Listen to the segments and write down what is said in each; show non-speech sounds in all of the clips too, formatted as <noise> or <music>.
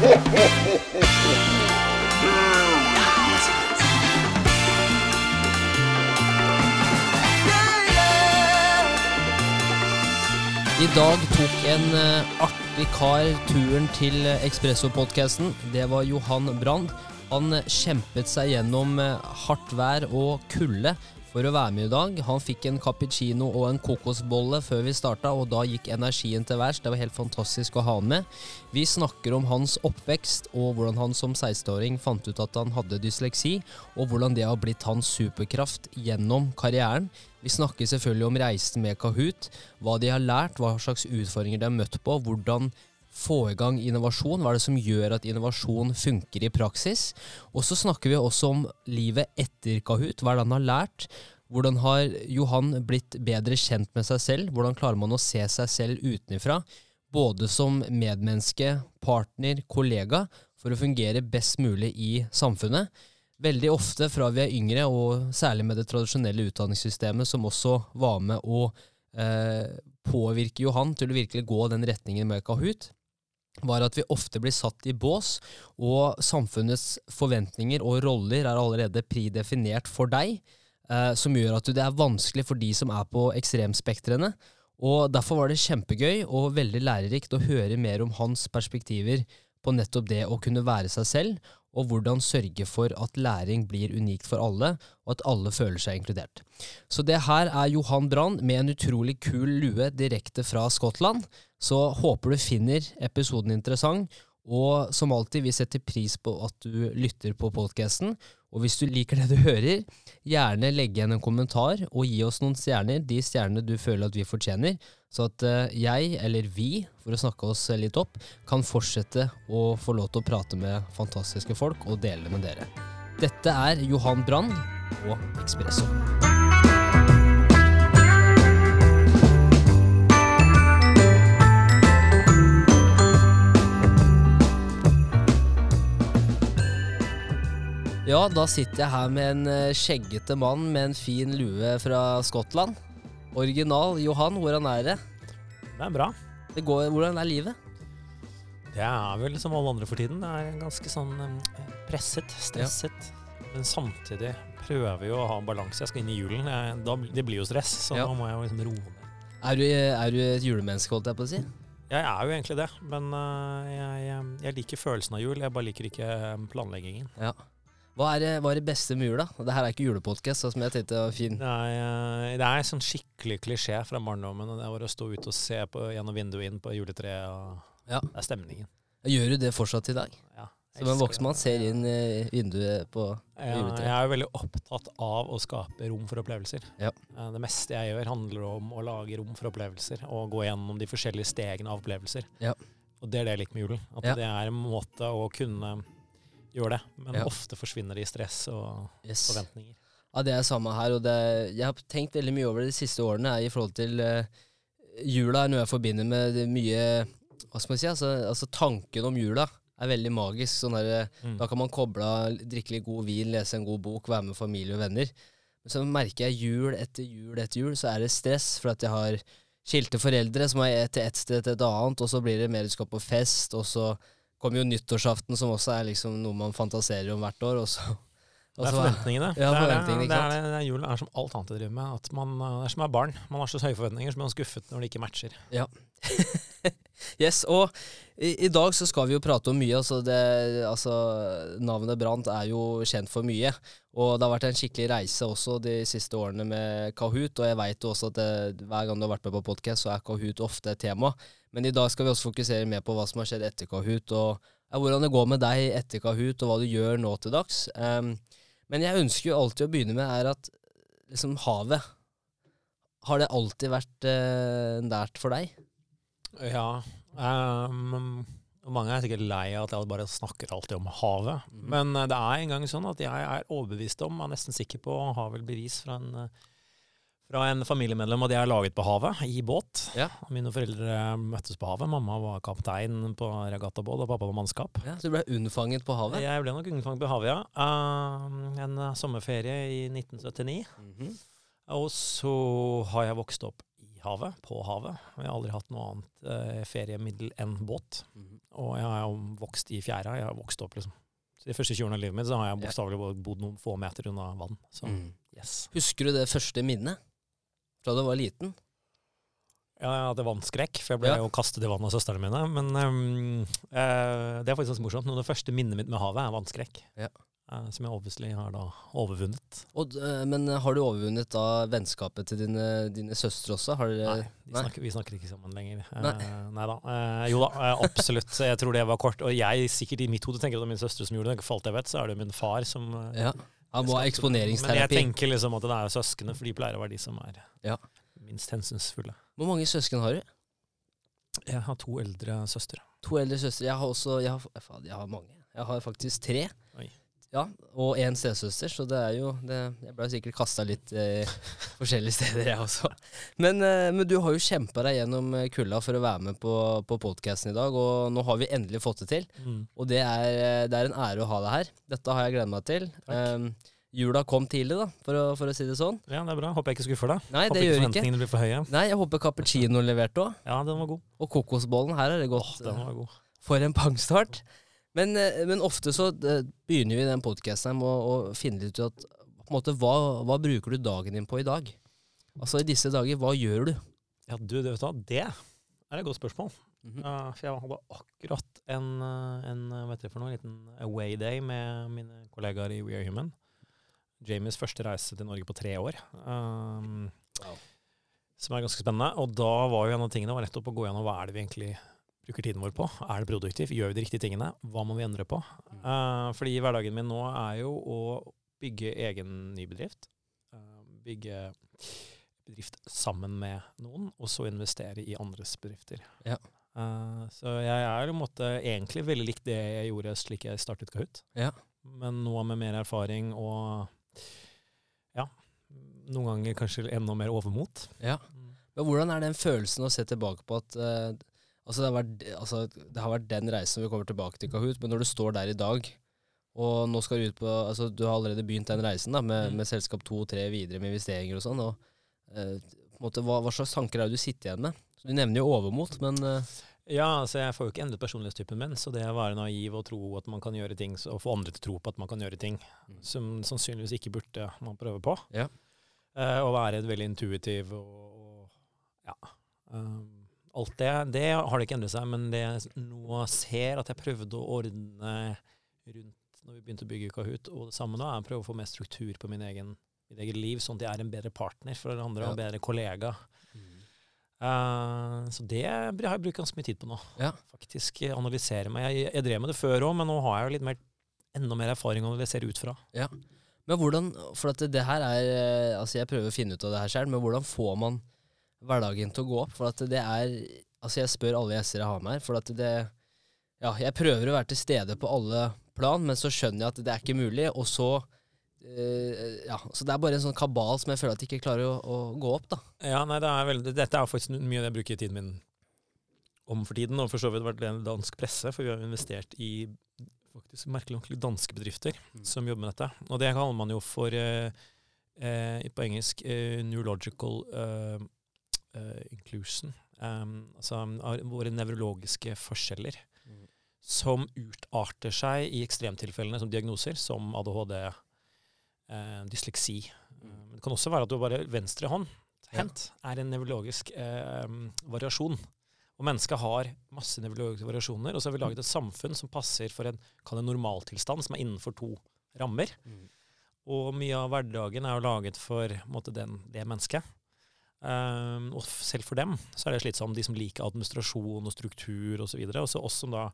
I dag tok en eh, artig kar turen til Ekspresso-podkasten. Det var Johan Brand. Han kjempet seg gjennom eh, hardt vær og kulde for å være med i dag. Han fikk en cappuccino og en kokosbolle før vi starta, og da gikk energien til værs. Det var helt fantastisk å ha han med. Vi snakker om hans oppvekst og hvordan han som 16-åring fant ut at han hadde dysleksi, og hvordan det har blitt hans superkraft gjennom karrieren. Vi snakker selvfølgelig om reisen med Kahoot, hva de har lært, hva slags utfordringer de har møtt på, hvordan få i gang innovasjon, hva er det som gjør at innovasjon funker i praksis. Og så snakker vi også om livet etter Kahoot, hva er det han har lært, hvordan har Johan blitt bedre kjent med seg selv, hvordan klarer man å se seg selv utenfra, både som medmenneske, partner, kollega, for å fungere best mulig i samfunnet. Veldig ofte fra vi er yngre, og særlig med det tradisjonelle utdanningssystemet, som også var med å eh, påvirke Johan til å virkelig gå den retningen med Kahoot, var at vi ofte blir satt i bås, og samfunnets forventninger og roller er allerede pridefinert for deg, eh, som gjør at det er vanskelig for de som er på ekstremspektrene. Og Derfor var det kjempegøy og veldig lærerikt å høre mer om hans perspektiver på nettopp det å kunne være seg selv, og hvordan sørge for at læring blir unikt for alle, og at alle føler seg inkludert. Så det her er Johan Brand med en utrolig kul lue direkte fra Skottland. Så håper du finner episoden interessant, og som alltid, vi setter pris på at du lytter på podkasten. Og hvis du liker det du hører, gjerne legge igjen en kommentar og gi oss noen stjerner, de stjernene du føler at vi fortjener, så at eh, jeg, eller vi, for å snakke oss litt opp, kan fortsette å få lov til å prate med fantastiske folk og dele med dere. Dette er Johan Brand og Ekspresso. Ja, da sitter jeg her med en eh, skjeggete mann med en fin lue fra Skottland. Original. Johan, hvordan er det? Det er bra. det går, hvordan er livet? Det er vel som alle andre for tiden. Det er ganske sånn presset, stresset. Men samtidig prøver vi å ha balanse. Jeg skal inn i julen. Jeg, da, det blir jo stress, så Ja. da må jeg jo liksom roe ned. Er du, er du et julemenneske, holdt jeg på å si? Jeg er jo egentlig det, men eh, jeg, jeg, jeg liker følelsen av jul. Jeg bare liker ikke planleggingen. Ja. Hva er, hva er det beste med jula? Det her er ikke julepodkast, som jeg tenkte var fin. Det er, en er sånn skikkelig klisjé fra barndommen. Det var å stå ute og se på, gjennom vinduet inn på juletreet. og Ja. Det er stemningen. Gjør du det fortsatt i dag? Ja, Som en voksen mann ser inn i vinduet på Ja, juletreet. jeg er jo veldig opptatt av å skape rom for opplevelser. Ja. Eh, Det meste jeg gjør, handler om å lage rom for opplevelser, og gå gjennom de forskjellige stegene av opplevelser. Ja. Og det er det jeg liker med julen. At det er en måte å kunne gjøre det. Men Ja. ofte forsvinner det i stress og Yes. forventninger. Ja, det er samme her. Og det, jeg har tenkt veldig mye over det de siste årene i forhold til uh, Jula er noe jeg forbinder med det mye Hva skal man si? Altså, altså tanken om jula er veldig magisk. Sånn der, Mm. Da kan man koble av, drikke litt god vin, lese en god bok, være med familie og venner. Men så merker jeg jul etter jul etter jul, så er det stress for at jeg har skilte foreldre som er til ett sted til et annet, og så blir det mer du skal på fest, og så kommer jo nyttårsaften, som også er liksom noe man fantaserer om hvert år, og så Det er forventningene. Ja, det er, det, er, det er julen er som alt annet jeg driver med. At man, eh, er som er barn. Man har så høye forventninger, så blir man skuffet når det ikke matcher. <laughs> Yes, og i, i dag så skal vi jo prate om mye. Altså, det, altså Navnet Brant er jo kjent for mye. Og det har vært en skikkelig reise også de siste årene med Kahoot. Og jeg veit også at det, hver gang du har vært med på podkast, så er Kahoot ofte et tema. Men i dag skal vi også fokusere mer på hva som har skjedd etter Kahoot, og ja, hvordan det går med deg etter Kahoot, og hva du gjør nå til dags. Em, men jeg ønsker jo alltid å begynne med er at liksom havet Har det alltid vært eh, nært for deg? Ja. Um, mange er sikkert lei av at jeg bare snakker alltid om havet. Mm. Men eh, det er en gang sånn at jeg er overbevist om, er nesten sikker på, og har vel bevis fra en, eh, fra en familiemedlem at jeg er laget på havet, i båt. Ja. Mine foreldre møttes på havet. Mamma var kaptein på regattabåt, og pappa var mannskap. Ja, så du ble unnfanget på havet? Jeg ble nok unnfanget på havet, ja. Uh, en eh, sommerferie i 1979. Mhm. Og så har jeg vokst opp i havet, på havet. Og jeg har aldri hatt noe annet uh, feriemiddel enn båt. Mhm. Og jeg har jo vokst i fjæra. Jeg har vokst opp, liksom. Så De første 20 årene av livet mitt så har jeg bokstavelig bodd noen få meter unna vann. Så Mm. yes. Husker du det første minnet? Fra du var liten? Ja, jeg hadde vannskrekk, for jeg ble Ja. jo kastet i vannet av søstrene mine. Men um, uh, det er faktisk ganske morsomt. Noe av det første minnet mitt med havet er vannskrekk. Ja. Uh, som jeg obviously har da overvunnet. Og, uh, men har du overvunnet da vennskapet til dine, dine søstre også? Har dere, Nei, nei. snakker, vi snakker ikke sammen lenger. Nei. nei da. Jo da, absolutt. Jeg tror det var kort. Og jeg sikkert i mitt hode tenker at det er min søstre som gjorde det. For alt jeg vet, så er det min far som Ja. Han må ha eksponeringsterapi. Men jeg tenker liksom at det er søskene, for de pleier å være de som er Ja. minst hensynsfulle. Hvor mange søsken har du? Jeg har to eldre søstre. To eldre søstre. Jeg har også jeg har, faen, jeg har mange. Jeg har faktisk tre. Ja, Og én stesøster, så det er jo det, Jeg ble sikkert kasta litt eh, forskjellige steder, jeg også. Men, eh, men du har jo kjempa deg gjennom eh, kulda for å være med på, på podkasten i dag, og nå har vi endelig fått det til. Mm. Og det er, det er en ære å ha deg her. Dette har jeg gleda meg til. Um, jula kom tidlig, da, for å, for å si det sånn. Ja, det er bra. Håper jeg ikke skuffer deg. Nei, Håper det ikke gjør ikke. forventningene blir for høye. Nei, jeg håper cappuccinoen leverte òg. Ja, den var god. Og kokosbollen. Her er det Åh, Oh, den var god. For en pangstart. Men, eh, men ofte så eh, begynner vi i den podkasten med å, å finne litt ut at på en måte, hva, hva bruker du dagen din på i dag? Altså i disse dager, hva gjør du? Ja, du, det, vet du hva, det er et godt spørsmål. Mhm. Uh, for jeg hadde akkurat en, uh, en vet dere for noe, en liten away day med mine kollegaer i We Are Human. Jamies første reise til Norge på tre år. Um, Wow. Som er ganske spennende. Og da var jo en av tingene var nettopp å gå gjennom hva er det vi egentlig bruker tiden vår på. Er det produktivt? Gjør vi de riktige tingene? Hva må vi endre på? Mm. Uh, fordi hverdagen min nå er jo å bygge egen ny bedrift. Uh, bygge bedrift sammen med noen, og så investere i andres bedrifter. Ja. Uh, så jeg er måte egentlig veldig likt det jeg gjorde slik jeg startet Kahoot. Ja. Men nå med mer erfaring og ja, noen ganger kanskje enda mer overmot. Ja. Men hvordan er den følelsen å se tilbake på at eh, altså, det har vært, altså, det har vært den reisen vi kommer tilbake til Kahoot, men når du står der i dag, og nå skal du ut på altså, Du har allerede begynt den reisen da, med, Mm. med selskap to og tre videre med investeringer og sånn. og eh, på en måte, hva, hva slags tanker er det du sitter igjen med? Så du nevner jo overmot, men eh, Ja, altså jeg får jo ikke endret personlighetstypen min, så det å være naiv og tro at man kan gjøre ting, og få andre til å tro på at man kan gjøre ting Mm. som sannsynligvis ikke burde man prøve på. Ja. Eh, og være veldig intuitiv og, og ja. Um, alt det, det har det ikke endret seg, men det jeg nå ser at jeg prøvde å ordne rundt når vi begynte å bygge Kahoot, og det samme nå er å prøve å få mer struktur på min egen, mitt eget liv, sånn at jeg er en bedre partner for andre og en bedre kollega. Uh, så det har jeg brukt ganske mye tid på nå. Ja. Faktisk eh, analysere meg. Jeg, jeg drev med det før òg, men nå har jeg jo litt mer, enda mer erfaring å analysere ut fra. Men hvordan For det her er eh, Altså, jeg prøver å finne ut av det her selv, men hvordan får man hverdagen til å gå opp? For at det er Altså, jeg spør alle gjester jeg har med her, for at det Ja, jeg prøver å være til stede på alle plan, men så skjønner jeg at det er ikke mulig, og så Uh, Ja, så det er bare en sånn kabal som jeg føler at jeg ikke klarer å, å gå opp, da. Ja, nei, det er veldig, Dette er faktisk mye jeg bruker tiden min om for tiden, og for så vidt vært en dansk presse, for vi har investert i faktisk merkelig nok danske bedrifter Mm. som jobber med dette. Og det kaller man jo for uh, uh, på engelsk uh, neurological eh, eh, inclusion. Um, altså våre nevrologiske forskjeller Mm. som utarter seg i ekstremtilfellene som diagnoser, som ADHD, uh, dysleksi. Mm. Eh, Det kan også være at du bare venstre hånd hendt er en nevrologisk eh, variasjon. Og mennesket har masse nevrologiske variasjoner, og så har vi laget et samfunn som passer for en, normaltilstand, som er innenfor to rammer. Og mye av hverdagen er jo laget for måte, den, det mennesket. Um, og selv for dem så er det slitsomt, de som liker administrasjon og struktur osv. Og så oss som da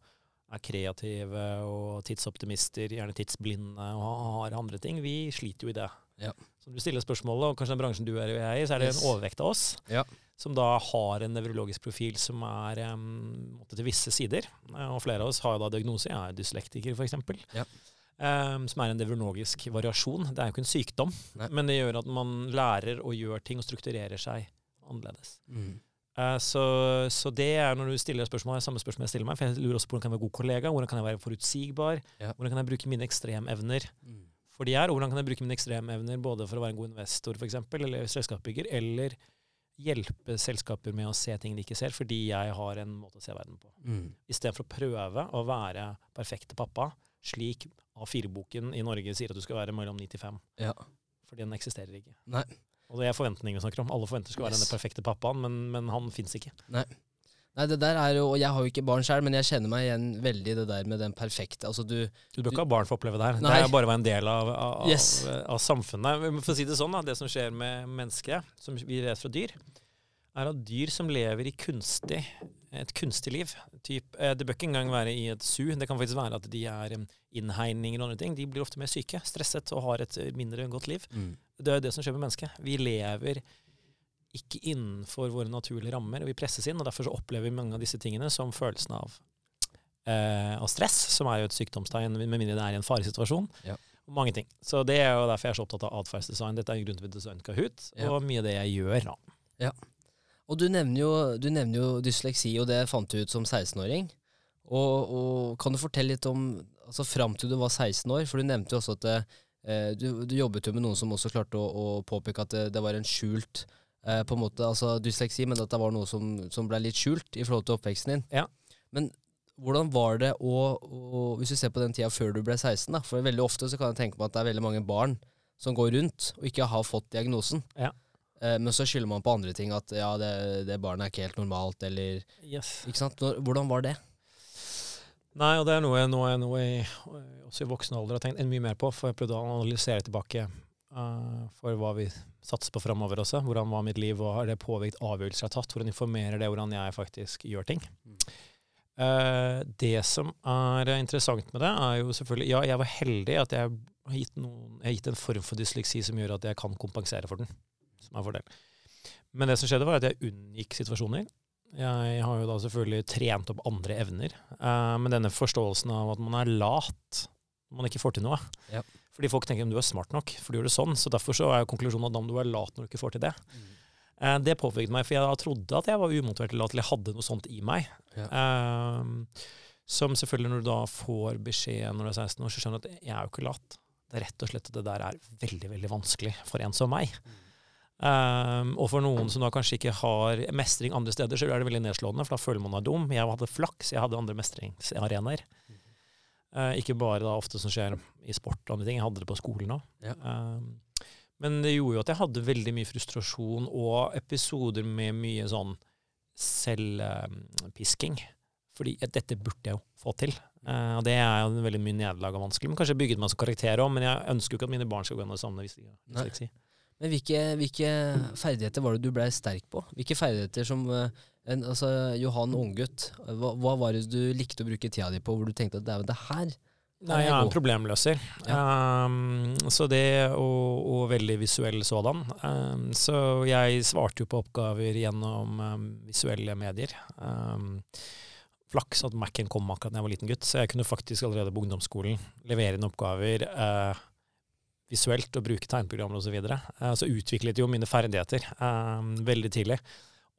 er kreative og tidsoptimister, gjerne tidsblinde og har andre ting, vi sliter jo i det. Ja. Så du stiller spørsmålet, og kanskje den bransjen du er i, så er det en overvekt av oss Ja. som da har en nevrologisk profil som er um, til visse sider. Eh, Og flere av oss har jo da diagnose. Jeg er dyslektiker, f.eks. Ja. Um, som er en devronologisk variasjon. Det er jo ikke en sykdom, Nei. men det gjør at man lærer og gjør ting og strukturerer seg annerledes. Mm. Uh, så, så det er når du stiller spørsmål, samme spørsmål jeg stiller meg. For jeg lurer også på hvordan kan jeg være god kollega, hvordan kan jeg være forutsigbar, Ja. hvordan kan jeg bruke mine ekstremevner Mm. for de er, og hvordan kan jeg bruke mine ekstremevner både for å være en god investor for eksempel, eller selskapsbygger, eller hjelpe selskaper med å se ting de ikke ser, fordi jeg har en måte å se verden på. Mm. Istedenfor å prøve å være perfekte pappa, slik A4-boken i Norge sier at du skal være mellom 9 til 5. Ja. For den eksisterer ikke. Nei. Og det er forventninger vi snakker om. Alle forventer skal være Yes. den perfekte pappaen, men, men han fins ikke. Nei, Nei, det der er jo Og jeg har jo ikke barn sjøl, men jeg kjenner meg igjen veldig i det der med den perfekte Altså, du Du bør ikke ha barn for å oppleve det her. Nei. Det er bare å være en del av, av, Yes. av, av samfunnet. Men For å si det sånn, da, det som skjer med mennesket, som vi vet fra dyr, er at dyr som lever i kunstig, et kunstig liv typ, eh, Det bør ikke engang være i et zoo. Det kan faktisk være at de er innhegninger og andre ting. De blir ofte mer syke, stresset og har et eh, mindre godt liv. mm. Det er det som skjer med mennesket. Vi lever ikke innenfor våre naturlige rammer, og vi presses inn. og Derfor så opplever vi mange av disse tingene som følelsen av, eh, av stress, som er jo et sykdomstegn, med mindre det er i en faresituasjon. Ja. Og mange ting. Så det er jo derfor jeg er så opptatt av atferdsdesign. Dette er grunnen til at vi designet Kahoot, Ja. og mye av det jeg gjør. da. Og du nevner, jo, du nevner jo dysleksi, og det fant du ut som 16-åring. Og, og kan du fortelle litt om altså fram til du var 16 år? For du nevnte jo også at det, eh, du, du jobbet jo med noen som også klarte å, å påpeke at det, det var en skjult eh, på en måte, altså dysleksi, men at det var noe som, som ble litt skjult i forhold til oppveksten din. Ja. Men hvordan var det å, å Hvis du ser på den tida før du ble 16, da, for veldig ofte så kan jeg tenke meg at det er veldig mange barn som går rundt og ikke har fått diagnosen. Ja. Eh, men så skylder man på andre ting, at ja, det, det barnet er ikke helt normalt, eller Yes. Ikke sant? Hvordan var det? Nei, og det er noe, jeg noe jeg også i voksen alder har tenkt mye mer på, for jeg prøvde å analysere tilbake uh, for hva vi satser på framover også. Hvordan var mitt liv, og har det påvirket avgjørelser jeg har tatt? Hvordan informerer det hvordan jeg faktisk gjør ting? Mm. Eh, det som er interessant med det, er jo selvfølgelig Ja, jeg var heldig at jeg har gitt, noen, jeg har gitt en form for dysleksi som gjør at jeg kan kompensere for den. Som er en fordel. Men det som skjedde, var at jeg unngikk situasjoner. Jeg har jo da selvfølgelig trent opp andre evner. Eh, men denne forståelsen av at man er lat når man ikke får til noe. Ja. Fordi folk tenker om du er smart nok, for du gjør det sånn. Så derfor så er jo konklusjonen at om du er lat når du ikke får til det. Eh, det påvirket meg, for jeg trodde at jeg var umotivert eller at jeg hadde noe sånt i meg. Ja. Eh, som selvfølgelig når du da får beskjed når du er 16 år, så skjønner du at jeg er jo ikke lat. Det er rett og slett at det der er veldig, veldig vanskelig for en som meg. Um, og for noen som da kanskje ikke har mestring andre steder, så er det veldig nedslående, for da føler man seg dum. Jeg hadde flaks, jeg hadde andre mestringsarenaer. Uh, ikke bare da ofte som skjer i sport og andre ting, jeg hadde det på skolen òg. Ja. Um, men det gjorde jo at jeg hadde veldig mye frustrasjon og episoder med mye sånn selvpisking. Fordi eh, dette burde jeg jo få til. Uh, det er jo veldig mye nederlag og vanskelig. Men kanskje bygget meg som karakter òg, men jeg ønsker jo ikke at mine barn skal gå gjennom det samme hvis de hvis. Men hvilke, hvilke ferdigheter var det du blei sterk på? Hvilke ferdigheter som eh, en, altså, Johan unggutt, hva, hva var det du likte å bruke tida di på, hvor du tenkte at det, er- det her Nei, jeg er en problemløser. Um, så det, og, og veldig visuell sådan. Um, så jeg svarte jo på oppgaver gjennom um, visuelle medier. Um, flaks at Mac-en kom akkurat da jeg var liten gutt, så jeg kunne faktisk allerede på ungdomsskolen levere inn oppgaver uh, visuelt og bruke tegnprogrammer osv. Så, uh, så utviklet jo mine ferdigheter um, veldig tidlig,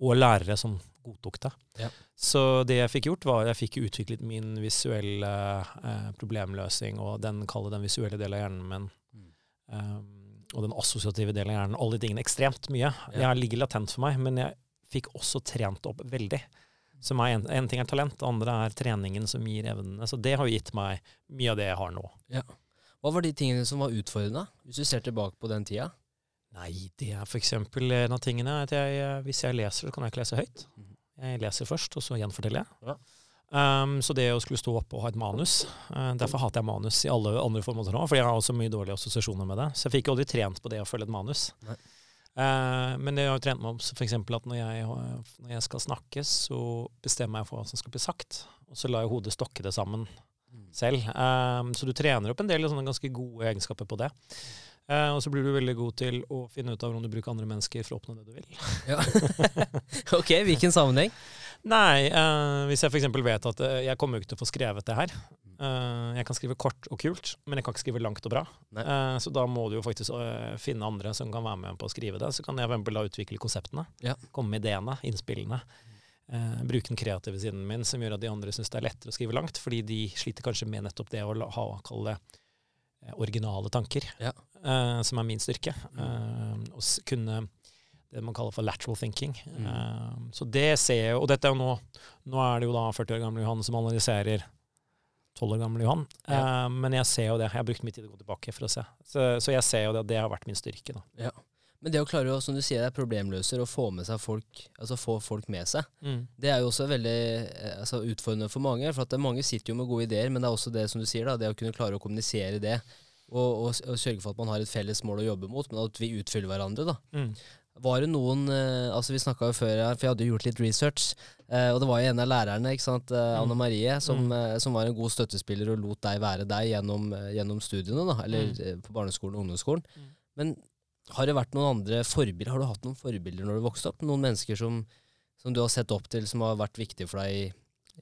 og lærere som godtok det. Ja. Så det jeg fikk gjort, var at jeg fikk utviklet min visuelle eh, problemløsning og den, den visuelle delen av hjernen min. Um, og den assosiative delen av hjernen. Alle de tingene ekstremt mye. Ja. Jeg ligger latent for meg, men jeg fikk også trent opp veldig. Som en, en ting er talent, det andre er treningen som gir evnene. Så det har jo gitt meg mye av det jeg har nå. Hva var de tingene som var utfordrende, hvis du ser tilbake på den tida? Nei, det er eksempel en av tingene at jeg, eh, hvis jeg leser, så kan jeg ikke lese høyt. Mhm. Jeg leser først, og så gjenforteller jeg. Ja. Um, så det å skulle stå opp og ha et manus uh, Derfor hater jeg manus i alle andre formål nå, for jeg har også mye dårlige assosiasjoner med det. Så jeg fikk aldri trent på det å følge et manus. Uh, men det har trent meg opp eksempel at når jeg, når jeg skal snakke, så bestemmer jeg for hva som skal bli sagt. Og så lar jeg hodet stokke det sammen selv. Um, så du trener opp en del sånne ganske gode egenskaper på det. Uh, og så blir du veldig god til å finne ut av hvordan du bruker andre mennesker for å oppnå det du vil. Ja. <laughs> ok, hvilken sammenheng? Nei, uh, hvis jeg f.eks. vet at uh, jeg kommer jo ikke til å få skrevet det her. Eh, jeg kan skrive kort og kult, men jeg kan ikke skrive langt og bra. Så da må du jo faktisk finne andre som kan være med på å skrive det. Så kan jeg for da utvikle konseptene. Ja. Komme med ideene, innspillene. Eh, bruke den kreative siden min, som gjør at de andre syns det er lettere å skrive langt. Fordi de sliter kanskje med nettopp det å la, ha, kalle det eh, originale tanker, Ja. eh, som er min styrke. Eh, og kunne det man kaller for lateral thinking. Mm. Eh, så det ser jeg jo, og dette er jo nå Nå er det jo da 40 år gamle Johan som analyserer 12 år gamle Johan. Ja. Eh, men jeg ser jo det. Jeg har brukt mye tid å gå tilbake for å se. Så, så jeg ser jo det at det har vært min styrke. da. Men det å klare å, som du sier, det er problemløser og få med seg folk, altså få folk med seg, det er jo også veldig eh, altså, utfordrende for mange. For at mange sitter jo med gode ideer, men det er også det som du sier, da, det å kunne klare å kommunisere det. Og, og, og sørge for at man har et felles mål å jobbe mot, men at vi utfyller hverandre. da. Mm. Var det noen eh, altså Vi snakka jo før her, for jeg hadde jo gjort litt research. Eh, og det var jo en av lærerne, ikke sant, Mm. Anne Marie, som, Mm. som var en god støttespiller og lot deg være deg gjennom, gjennom studiene, da, eller Mm. på barneskolen og ungdomsskolen. Mm. Men har det vært noen andre forbilder? Har du hatt noen forbilder når du vokste opp? Noen mennesker som, som du har sett opp til, som har vært viktige for deg i,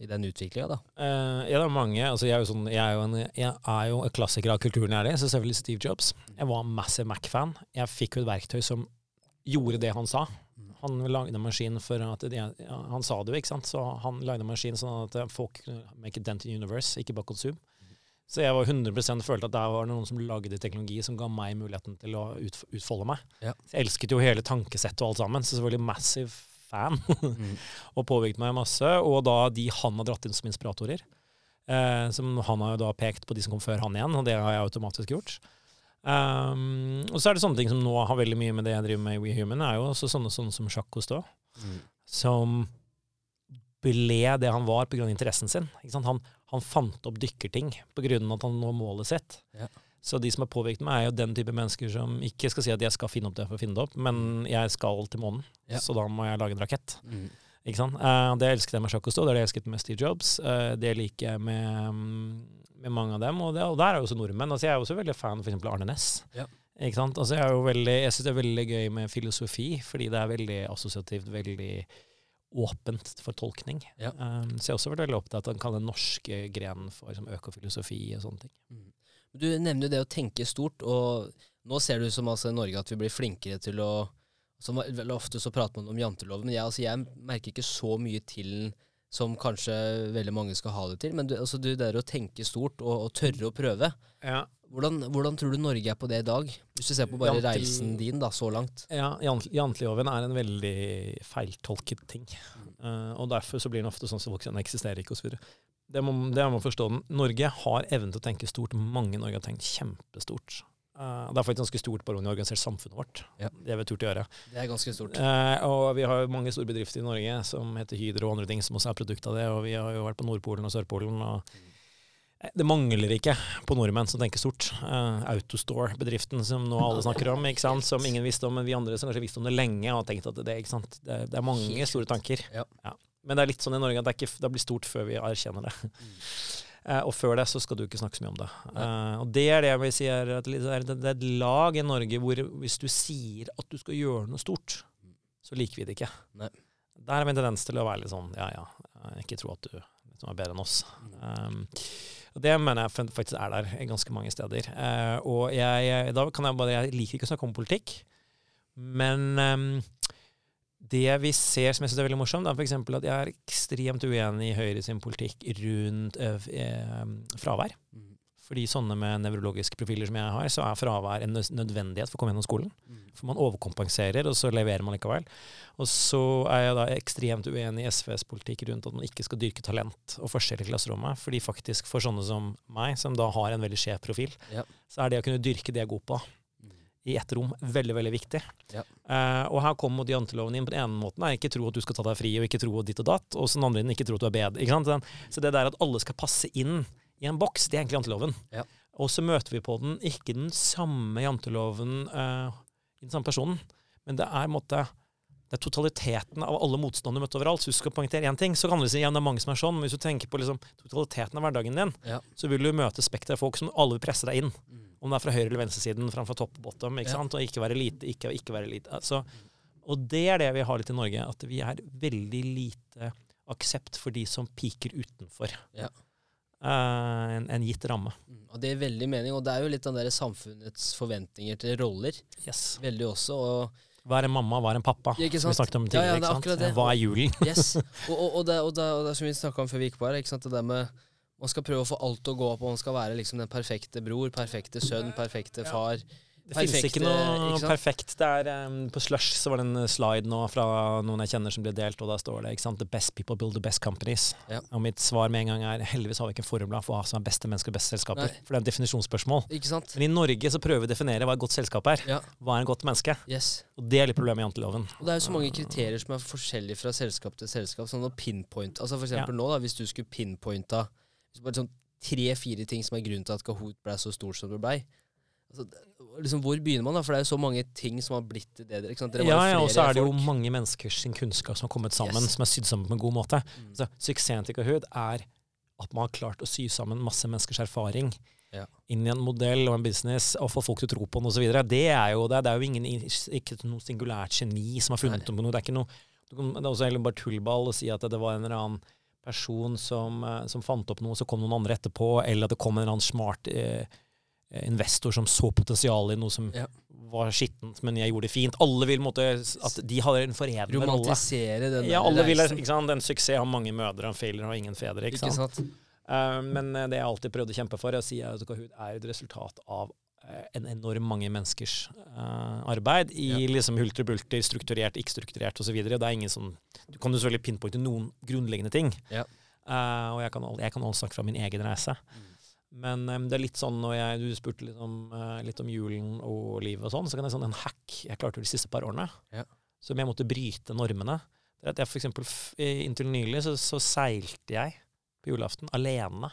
i den utviklinga, da? Eh, ja, det er mange. Altså, jeg, er sånn, jeg, er en, jeg er jo en klassiker av kulturen jeg er i, så selvfølgelig Steve Jobs. Jeg var en massive Mac-fan. Jeg fikk jo et verktøy som gjorde det han sa. Han lagde maskin for at de, Han sa det jo, ikke sant. Så han lagde maskin sånn at folk make a dent in universe, ikke bare konsum. Så jeg var 100 følte at der var noen som lagde teknologi som ga meg muligheten til å utf utfolde meg. Ja. Jeg elsket jo hele tankesettet og alt sammen. Så selvfølgelig massive fan. <laughs> og påvirket meg masse. Og da de han har dratt inn som inspiratorer. Eh, som han har jo da pekt på de som kom før han igjen, og det har jeg automatisk gjort. Um, og så er det sånne ting som nå har veldig mye med det jeg driver med i WeHuman, er jo også sånne, sånne som Jacques Cousteau, som ble det han var pga. interessen sin. Han, han fant opp dykkerting pga. at han nå målet sitt. Ja. Så de som har påvirket meg, er jo den type mennesker som ikke skal si at jeg skal finne opp det for å finne det opp, men jeg skal til månen, Ja. så da må jeg lage en rakett. Mm. Ikke sant? Eh, det elsket jeg med Jacques Cousteau, det er det jeg elsket med Steve Jobs. Eh, det liker jeg med, mm, med mange av dem, og, det, og der er jo også nordmenn. Altså, jeg er også veldig fan av f.eks. Arne Næss. Ja. Ikke sant? Altså, jeg er jo veldig, jeg syns det er veldig gøy med filosofi, fordi det er veldig assosiativt, veldig åpent for tolkning. Ja. Um, så jeg har også vært veldig opptatt av den norske grenen for liksom, økofilosofi og sånne ting. Mm. Du nevner jo det å tenke stort, og nå ser det ut som altså, i Norge at vi blir flinkere til å som Veldig ofte så prater man om janteloven, men jeg, altså, jeg merker ikke så mye til den som kanskje veldig mange skal ha det til. Men du, altså, du det å tenke stort og, og tørre å prøve. Ja, Hvordan, hvordan tror du Norge er på det i dag? Hvis du ser på bare Jantel- reisen din da, så langt. Ja, jant- Janteloven er en veldig feiltolket ting. Eh, og derfor så blir den ofte sånn som voksne, den eksisterer ikke osv. Det må, det må man forstå. den. Norge har evnen til å tenke stort. Mange i Norge har tenkt kjempestort. Uh, det er faktisk ganske stort bare om vi har organisert samfunnet vårt. Ja. Det har vi turt å gjøre. Det er ganske stort. Uh, og vi har jo mange store bedrifter i Norge som heter Hydro og andre ting, som også er produkt av det. Og vi har jo vært på Nordpolen og Sørpolen. og eh, det mangler ikke på nordmenn som tenker stort. Uh, Autostore-bedriften som nå alle snakker om, ikke sant? som ingen visste om, men vi andre som kanskje visste om det lenge, har tenkt at det, det, det er mange store tanker. Ja. Men det er litt sånn i Norge at det, ikke, det blir stort før vi erkjenner det. Uh, og før det så skal du ikke snakke så mye om det. Uh, og det er det jeg vil si er at det er, et lag i Norge hvor hvis du sier at du skal gjøre noe stort, så liker vi det ikke. Nei. Der har vi en tendens til å være litt sånn ja ja, eh, ikke tro at du liksom er bedre enn oss. Um, og det mener jeg faktisk er der ganske mange steder. Eh, og jeg, da kan jeg bare Jeg liker ikke å snakke om politikk, men eh, det vi ser som jeg synes er veldig morsomt, er f.eks. at jeg er ekstremt uenig i Høyre sin politikk rundt øh, eh, fravær. Mm. Fordi sånne med nevrologiske profiler som jeg har, så er fravær en nødvendighet for å komme gjennom skolen. Mm. For man overkompenserer, og så leverer man likevel. Og så er jeg da ekstremt uenig i SVs politikk rundt at man ikke skal dyrke talent og forskjell i klasserommet. Fordi faktisk for sånne som meg, som da har en veldig skjev profil, Ja. så er det å kunne dyrke det jeg er god på, Mm. i ett rom veldig, veldig viktig. Ja. Uh, og her kommer janteloven inn på den ene måten. Er ikke tro at du skal ta deg fri, og ikke tro ditt og datt. Og så den andre ikke tro at du er bedre. Så det der at alle skal passe inn i en boks, det er egentlig janteloven. Ja. Og så møter vi på den, ikke den samme janteloven uh, i den samme personen, men det er måte det er totaliteten av alle motstandere du møter overalt. Så du skal poengtere én ting, så kan du si ja, det er mange som er sånn, men hvis du tenker på liksom, totaliteten av hverdagen din, Ja. så vil du møte spekter av folk som alle vil presse deg inn. Mm. Om det er fra høyre- eller venstresiden, framfor topp og bottom. ikke Ja. sant? Og ikke være lite, ikke, ikke være lite. Altså, og det er det vi har litt i Norge, at vi er veldig lite aksept for de som piker utenfor Ja. Eh, en, en gitt ramme. Mm. Og det gir veldig mening, og det er jo litt den der samfunnets forventninger til roller. Yes. Veldig også, og Hva er en mamma, hva er en pappa? Ja, Som vi snakket om Ja, ja, tidligere. det er ikke sant? det. Hva er julen? <laughs> Yes. <laughs> Og, og, og, det, og, det, og det er som vi snakka om før vi gikk på her, ikke sant? det der med man skal prøve å få alt til å gå opp, og man skal være liksom den perfekte bror, perfekte sønn, perfekte Ja. Det finnes ikke noe ikke perfekt. Det er, em, på Slush så var det en slide nå fra noen jeg kjenner som ble delt, og da står det ikke sant, 'The best people build the best companies'. Ja. Og mitt svar med en gang er heldigvis har vi ikke en formel for hva som er beste mennesker og beste selskaper. Nei. For det er et definisjonsspørsmål. Men i Norge så prøver vi å definere hva et godt selskap er. Ja. Hva er en godt menneske? Yes. Og det er litt problemet i janteloven. Og det er jo så mange kriterier som er forskjellige fra selskap til selskap. Sånn å pinpoint Altså for eksempel Ja. nå, da, hvis du skulle pinpointa bare sånn tre-fire ting som er grunnen til at Kahoot ble så stor som det blei. Altså, liksom, hvor begynner man, da? For det er jo så mange ting som har blitt til det. Ikke sant? Dere Ja, ja, og så er det jo folk. mange menneskers kunnskap som har kommet sammen, Yes. som er sydd sammen på en god måte. Mm. Så Suksessen til Kahoot er at man har klart å sy sammen masse menneskers erfaring Ja. inn i en modell og en business, og få folk til å tro på den osv. Det er jo det. Det er jo ingen, ikke noe singulært geni som har funnet opp noe. Det er ikke noe Det er også heller bare tullball å si at det var en eller annen person som, eh, som fant opp noe, så kom noen andre etterpå, eller at det kom en eller annen smart eh, investor som så potensial i noe som Ja. var skittent, men jeg gjorde det fint. Alle vil måtte, at de har en forevnende rolle. Romantisere den Ja, alle vil, ikke sant? En suksess har mange mødre, en failure har ingen fedre. Ikke Ikke sant? sant? Eh, men eh, det jeg alltid prøvde å kjempe for, er sier at Kahoot er et resultat av eh, en enorm mange menneskers uh, arbeid i Ja. liksom hulter bulter, strukturert, ikke strukturert osv. Det er ingen sånn Du kan jo selvfølgelig pinpointe noen grunnleggende ting. Ja. Uh, og jeg kan, alle jeg kan også snakke fra min egen reise. Men um, det er litt sånn når jeg, du spurte litt om, uh, litt om julen og livet og sånn, så kan jeg sånn en hack jeg klarte de siste par årene, Ja. som jeg måtte bryte normene. Det er at jeg for eksempel, inntil nylig så, så seilte jeg på julaften alene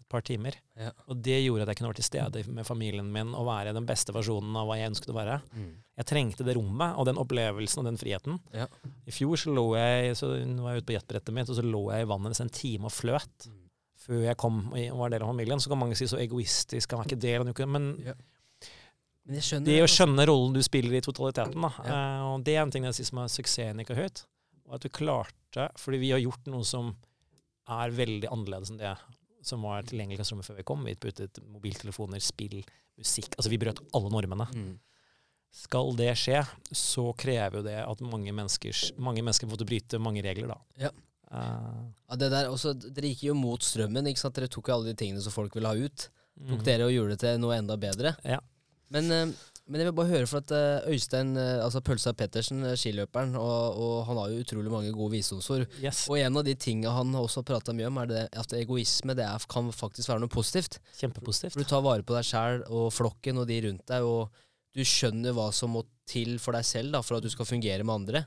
et par timer. Ja. Og det gjorde at jeg kunne være til stede med familien min og være den beste versjonen av hva jeg ønsket å være. Mm. Jeg trengte det rommet og den opplevelsen og den friheten. Ja. I fjor så lå jeg så nå var jeg ute på jetbrettet mitt, og så lå jeg i vannet en time og fløt Mm. Før jeg kom og var del av familien. Så kan mange si så egoistisk, han er ikke del av noe. Men Ja. Men det å skjønne rollen du spiller i totaliteten, da. Ja. Uh, og det er en ting jeg sier som er suksessen i Kahoot. Og at du klarte Fordi vi har gjort noe som er veldig annerledes enn det som var tilgjengelig i klasserommet før vi kom. Vi puttet mobiltelefoner, spill, musikk Altså vi brøt alle normene. Mm. Skal det skje, så krever jo det at mange, mange mennesker får til å bryte mange regler, da. Ja. Eh, Ja, det der, også, dere gikk jo mot strømmen. ikke sant? Dere tok jo alle de tingene som folk ville ha ut. Tok mm. dere og gjorde det til noe enda bedre. Ja. Men, eh, men jeg vil bare høre, for at eh, Øystein, altså Pølsa Pettersen, skiløperen, og, og han har jo utrolig mange gode visdomsord. Yes, Og en av de tinga han også har prata mye om, er det at egoisme det er, kan faktisk være noe positivt. kjempepositivt. For du tar vare på deg sjæl og flokken og de rundt deg, og du skjønner hva som må til for deg selv da, for at du skal fungere med andre.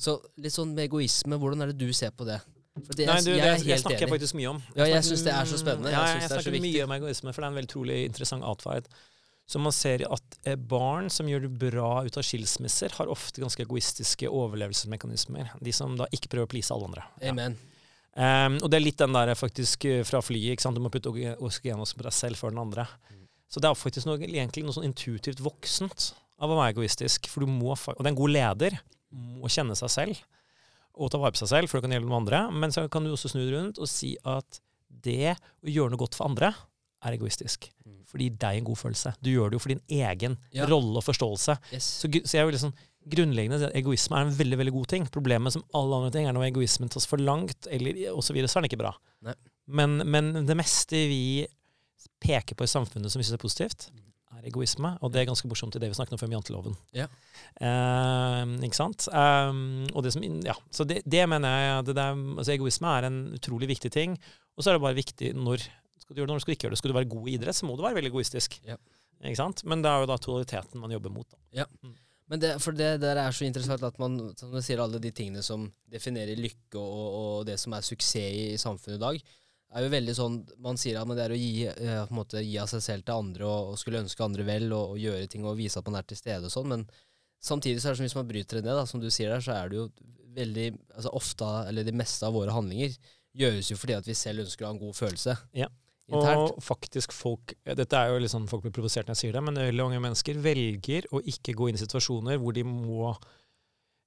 Så litt sånn med egoisme, hvordan er det du ser på det? For det, Nei, jeg, du, jeg det, jeg helt snakker jeg faktisk mye om. Ja, jeg snakker- det er så spennende. Jeg Ja, jeg, jeg, det er snakker mye om egoisme, for det er en veldig utrolig interessant atferd. Så man ser at eh, barn som gjør det bra ut av skilsmisser, har ofte ganske egoistiske overlevelsesmekanismer. De som da ikke prøver å please alle andre. Ja. Um, og det er litt den der faktisk eh, fra flyet. ikke sant? Du må putte oksygen oksygen også på deg selv før den andre. Mm. Så det er faktisk noe, egentlig noe sånn intuitivt voksent av å være egoistisk. For du må, og det er en god leder må kjenne seg selv og ta vare på seg selv, for det kan gjelde noen andre. Men så kan du også snu det rundt og si at det å gjøre noe godt for andre er egoistisk. fordi For det gir deg en god følelse. Du gjør det jo for din egen Ja. rolle og forståelse. Yes. Så, så jeg vil liksom, grunnleggende at egoisme er en veldig veldig god ting. Problemet som alle andre ting er når egoismen tas for langt, eller osv., så, videre, så er den ikke bra. Men, men det meste vi peker på i samfunnet som vi syns er positivt, er egoisme. Og det er ganske morsomt i det vi snakket om før med janteloven. Ja. Eh, ikke sant? Eh, og det som, ja, så det, det mener jeg det der, altså Egoisme er en utrolig viktig ting. Og så er det bare viktig når skal du gjøre det, når du skal ikke gjøre det. Skal du være god i idrett, så må du være veldig egoistisk. Ja. Ikke sant? Men det er jo da totaliteten man jobber mot. Da. Men det, for det der er så interessant at man som du sier, alle de tingene som definerer lykke og, og det som er suksess i, i samfunnet i dag, er jo veldig sånn Man sier at det er å gi, eh, måte, gi av seg selv til andre og, og skulle ønske andre vel og, og gjøre ting og vise at man er til stede og sånn, men samtidig så er det som hvis man bryter det ned, da, som du sier der, så er det jo veldig altså ofte, eller det meste av våre handlinger gjøres jo fordi at vi selv ønsker å ha en god følelse Ja. internt. Og faktisk folk Dette er jo litt sånn folk blir provosert når jeg sier det, men veldig mange mennesker velger å ikke gå inn i situasjoner hvor de må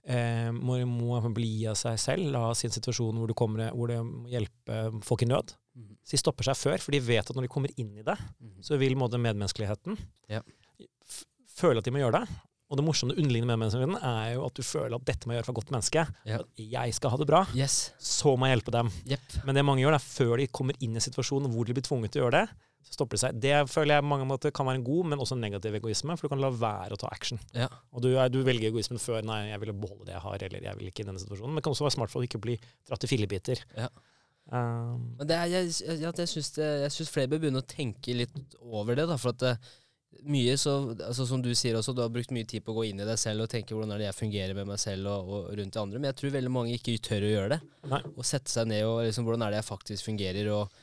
eh, må, må bli av seg selv, la sin situasjon hvor, du kommer, hvor det må hjelpe folk i nød. Mm. Så de stopper seg før, for de vet at når de kommer inn i det, mm. så vil måte, medmenneskeligheten Ja. føle at de må gjøre det. Og det morsomme underliggende med medmenneskeligheten er jo at du føler at dette må jeg gjøre for et godt menneske. Ja. At jeg skal ha det bra, Yes. så må jeg hjelpe dem. Yep. Men det mange gjør, det er før de kommer inn i situasjonen hvor de blir tvunget til å gjøre det, Så stopper det seg. Det føler jeg på mange måter kan være en god, men også en negativ egoisme, for du kan la være å ta action. Ja. Og du, er, du velger egoismen før 'nei, jeg vil beholde det jeg har', eller 'jeg vil ikke i denne situasjonen'. Men det kan også være smart for å ikke bli dratt i fillebiter. Ja. Um, Men det er, jeg, jeg, jeg jeg syns flere bør begynne å tenke litt over det. da, for at det, mye så, altså Som du sier også, du har brukt mye tid på å gå inn i deg selv og tenke hvordan er det jeg fungerer med meg selv og, og rundt de andre. Men jeg tror veldig mange ikke tør å gjøre det. Nei. Å sette seg ned og liksom, hvordan er det jeg faktisk fungerer. og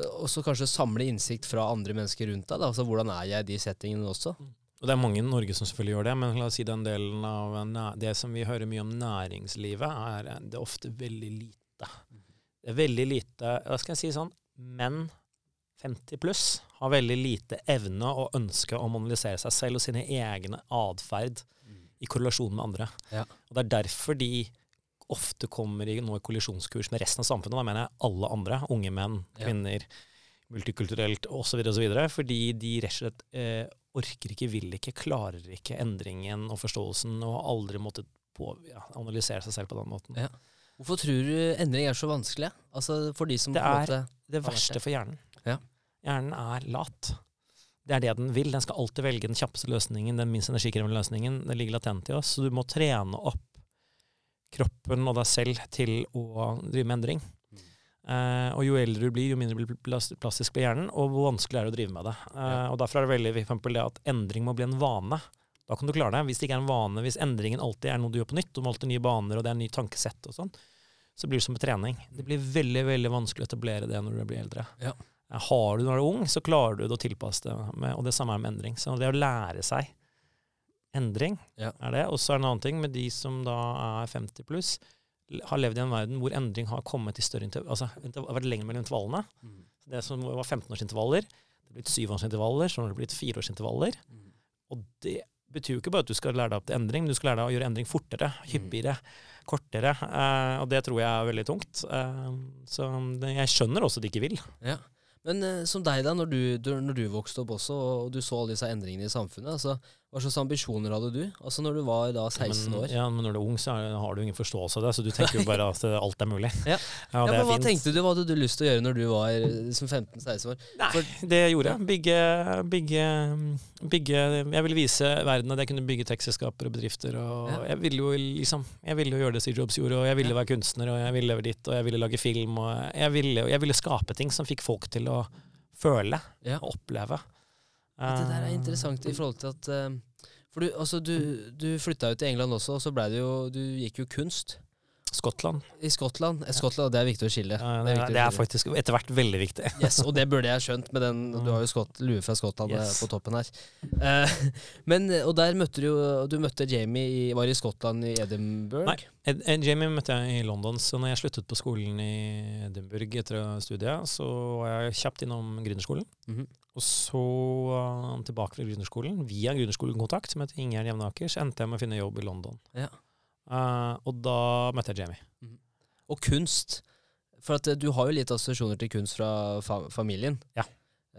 og så kanskje samle innsikt fra andre mennesker rundt deg. Da. Altså, hvordan er jeg i de settingene også? Og det er mange i Norge som selvfølgelig gjør det, men la oss si den delen av det som vi hører mye om næringslivet, er det er ofte veldig lite. Det er veldig lite Hva skal jeg si sånn Menn 50 pluss har veldig lite evne og ønske om å analysere seg selv og sine egne atferd i korrelasjon med andre. Ja. Og Det er derfor de ofte kommer i nå i kollisjonskurs med resten av samfunnet. Da mener jeg alle andre. Unge menn, Ja. kvinner, multikulturelt osv. osv. Fordi de rett og slett eh, orker ikke, vil ikke, klarer ikke endringen og forståelsen og har aldri måttet på, ja, analysere seg selv på den måten. Ja. Hvorfor tror du endring er så vanskelig? Altså For de som Det er- måte Det verste for hjernen. Hjernen er lat. Det er det den vil. Den skal alltid velge den kjappeste løsningen, den minst energikrevende løsningen. Det ligger latent i oss. Så du må trene opp kroppen og deg selv til å drive med endring. Eh, og jo eldre du blir, jo mindre blir plastisk blir hjernen, og hvor vanskelig er det å drive med det. Eh, Ja. Og Derfor er det veldig for eksempel det at endring må bli en vane. Da kan du klare det. Hvis det ikke er en vane, hvis endringen alltid er noe du gjør på nytt, du må alltid nye baner, og det er ny tankesett og sånn, så blir det som med trening. Det blir veldig veldig vanskelig å etablere det når du blir eldre. Ja. Har du når du er ung, så klarer du det å tilpasse det, med, og det samme er med endring. Så det å lære seg endring Ja. er det. Og så er det en annen ting med de som da er 50 pluss, har levd i en verden hvor endring har kommet i større intervall, altså det har vært lenger mellom intervallene. Det som var 15-årsintervaller, det er blitt 7-årsintervaller, så har det blitt 4-årsintervaller. Mm. Og det betyr jo ikke bare at du skal lære deg opp til endring, men du skal lære deg å gjøre endring fortere, hyppigere, kortere. Eh, og det tror jeg er veldig tungt. Eh, så det, jeg skjønner også at de ikke vil. Ja. Men eh, som deg, da, når du, du, når du vokste opp også, og du så alle disse endringene i samfunnet, altså, hva slags ambisjoner hadde du? Altså når du var da 16 år? Ja, men når du er ung, så har du ingen forståelse av det, så du tenker jo bare at eh, alt er mulig. Ja. <laughs> Ja, Ja, men Hva fint. tenkte du, hva hadde du lyst til å gjøre når du var eh, liksom 15-16 år? Nei, det jeg gjorde. Bygge, bygge, bygge Jeg ville vise verden at jeg kunne bygge tekstselskaper og bedrifter. Og Ja. jeg ville jo liksom Jeg ville jo gjøre det Steve Jobs gjorde, og jeg ville være kunstner, og jeg ville leve ditt, og jeg ville lage film, og jeg ville, jeg ville skape ting som fikk folk til å føle og oppleve. Det der er Eh, interessant i forhold til at eh, For du, altså, du, du flytta jo til England også, og så ble det jo Du gikk jo kunst Skottland. i Skottland. Eh, Skottland, det er viktig å skille. Ja, Det Det er er, viktig det er faktisk etter hvert veldig viktig. <laughs> Yes, og det burde jeg skjønt med den Du har jo skott, lue fra Skottland Yes. på toppen her. Eh, <laughs> men, og der møtte du jo Du møtte Jamie i Var i Skottland i Edinburgh? Nei. Ed, Ed Jamie møtte jeg i London, så når jeg sluttet på skolen i Edinburgh etter studiet, så var jeg kjapt innom gründerskolen. Mhm. Og så uh, tilbake fra gründerskolen. Via gründerskolekontakt, som heter Ingjerd Jevnaker, så endte jeg med å finne jobb i London. Ja. Uh, og da møtte jeg Jamie. Og kunst. For at eh, du har jo litt assosiasjoner til kunst fra fa familien. Ja.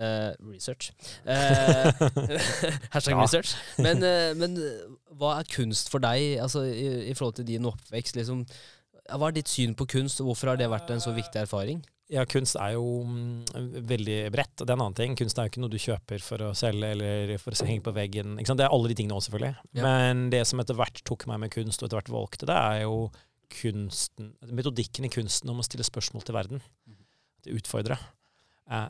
Uh, research. Uh, <laughs> <laughs> hashtag Ja. research. Men, uh, men hva er kunst for deg, altså i, i forhold til din oppvekst? Liksom, hva er ditt syn på kunst, og hvorfor har det vært en så viktig erfaring? Ja, kunst er jo mm, veldig bredt. Det er en annen ting. Kunst er jo ikke noe du kjøper for å selge eller for å henge på veggen. Det er alle de tingene også, selvfølgelig. Ja. Men det som etter hvert tok meg med kunst, og etter hvert valgte det, er jo kunsten Metodikken i kunsten om å stille spørsmål til verden. Til utfordre. Eh,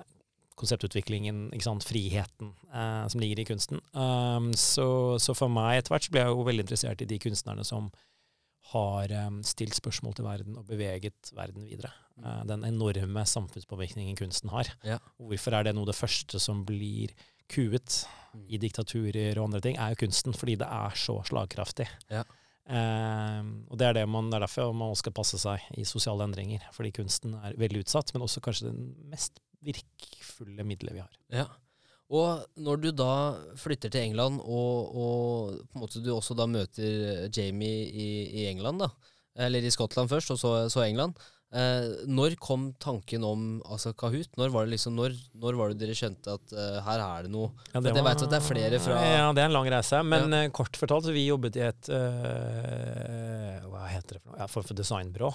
konseptutviklingen, ikke sant? friheten eh, som ligger i kunsten. Um, så, så for meg etter hvert så ble jeg jo veldig interessert i de kunstnerne som har um, stilt spørsmål til verden og beveget verden videre. Eh, den enorme samfunnspåvirkningen kunsten har. Ja. Hvorfor er det noe av det første som blir kuet i diktaturer og andre ting, er jo kunsten, fordi det er så slagkraftig. Ja. Eh, og det er, det, man, det er derfor man skal passe seg i sosiale endringer, fordi kunsten er veldig utsatt, men også kanskje det mest virkfulle middelet vi har. Ja. Og når du da flytter til England, og, og på en måte du også da møter Jamie i, i England, da, eller i Skottland først, og så, så England, eh, når kom tanken om altså Kahoot? Når var det liksom, når, når var det dere skjønte at uh, her er det noe? Ja, For jeg vet at det er flere fra- Ja, det er en lang reise. Men ja. kort fortalt, så vi jobbet i et uh, Hva heter det for noe? Ja, for, for designbyrå.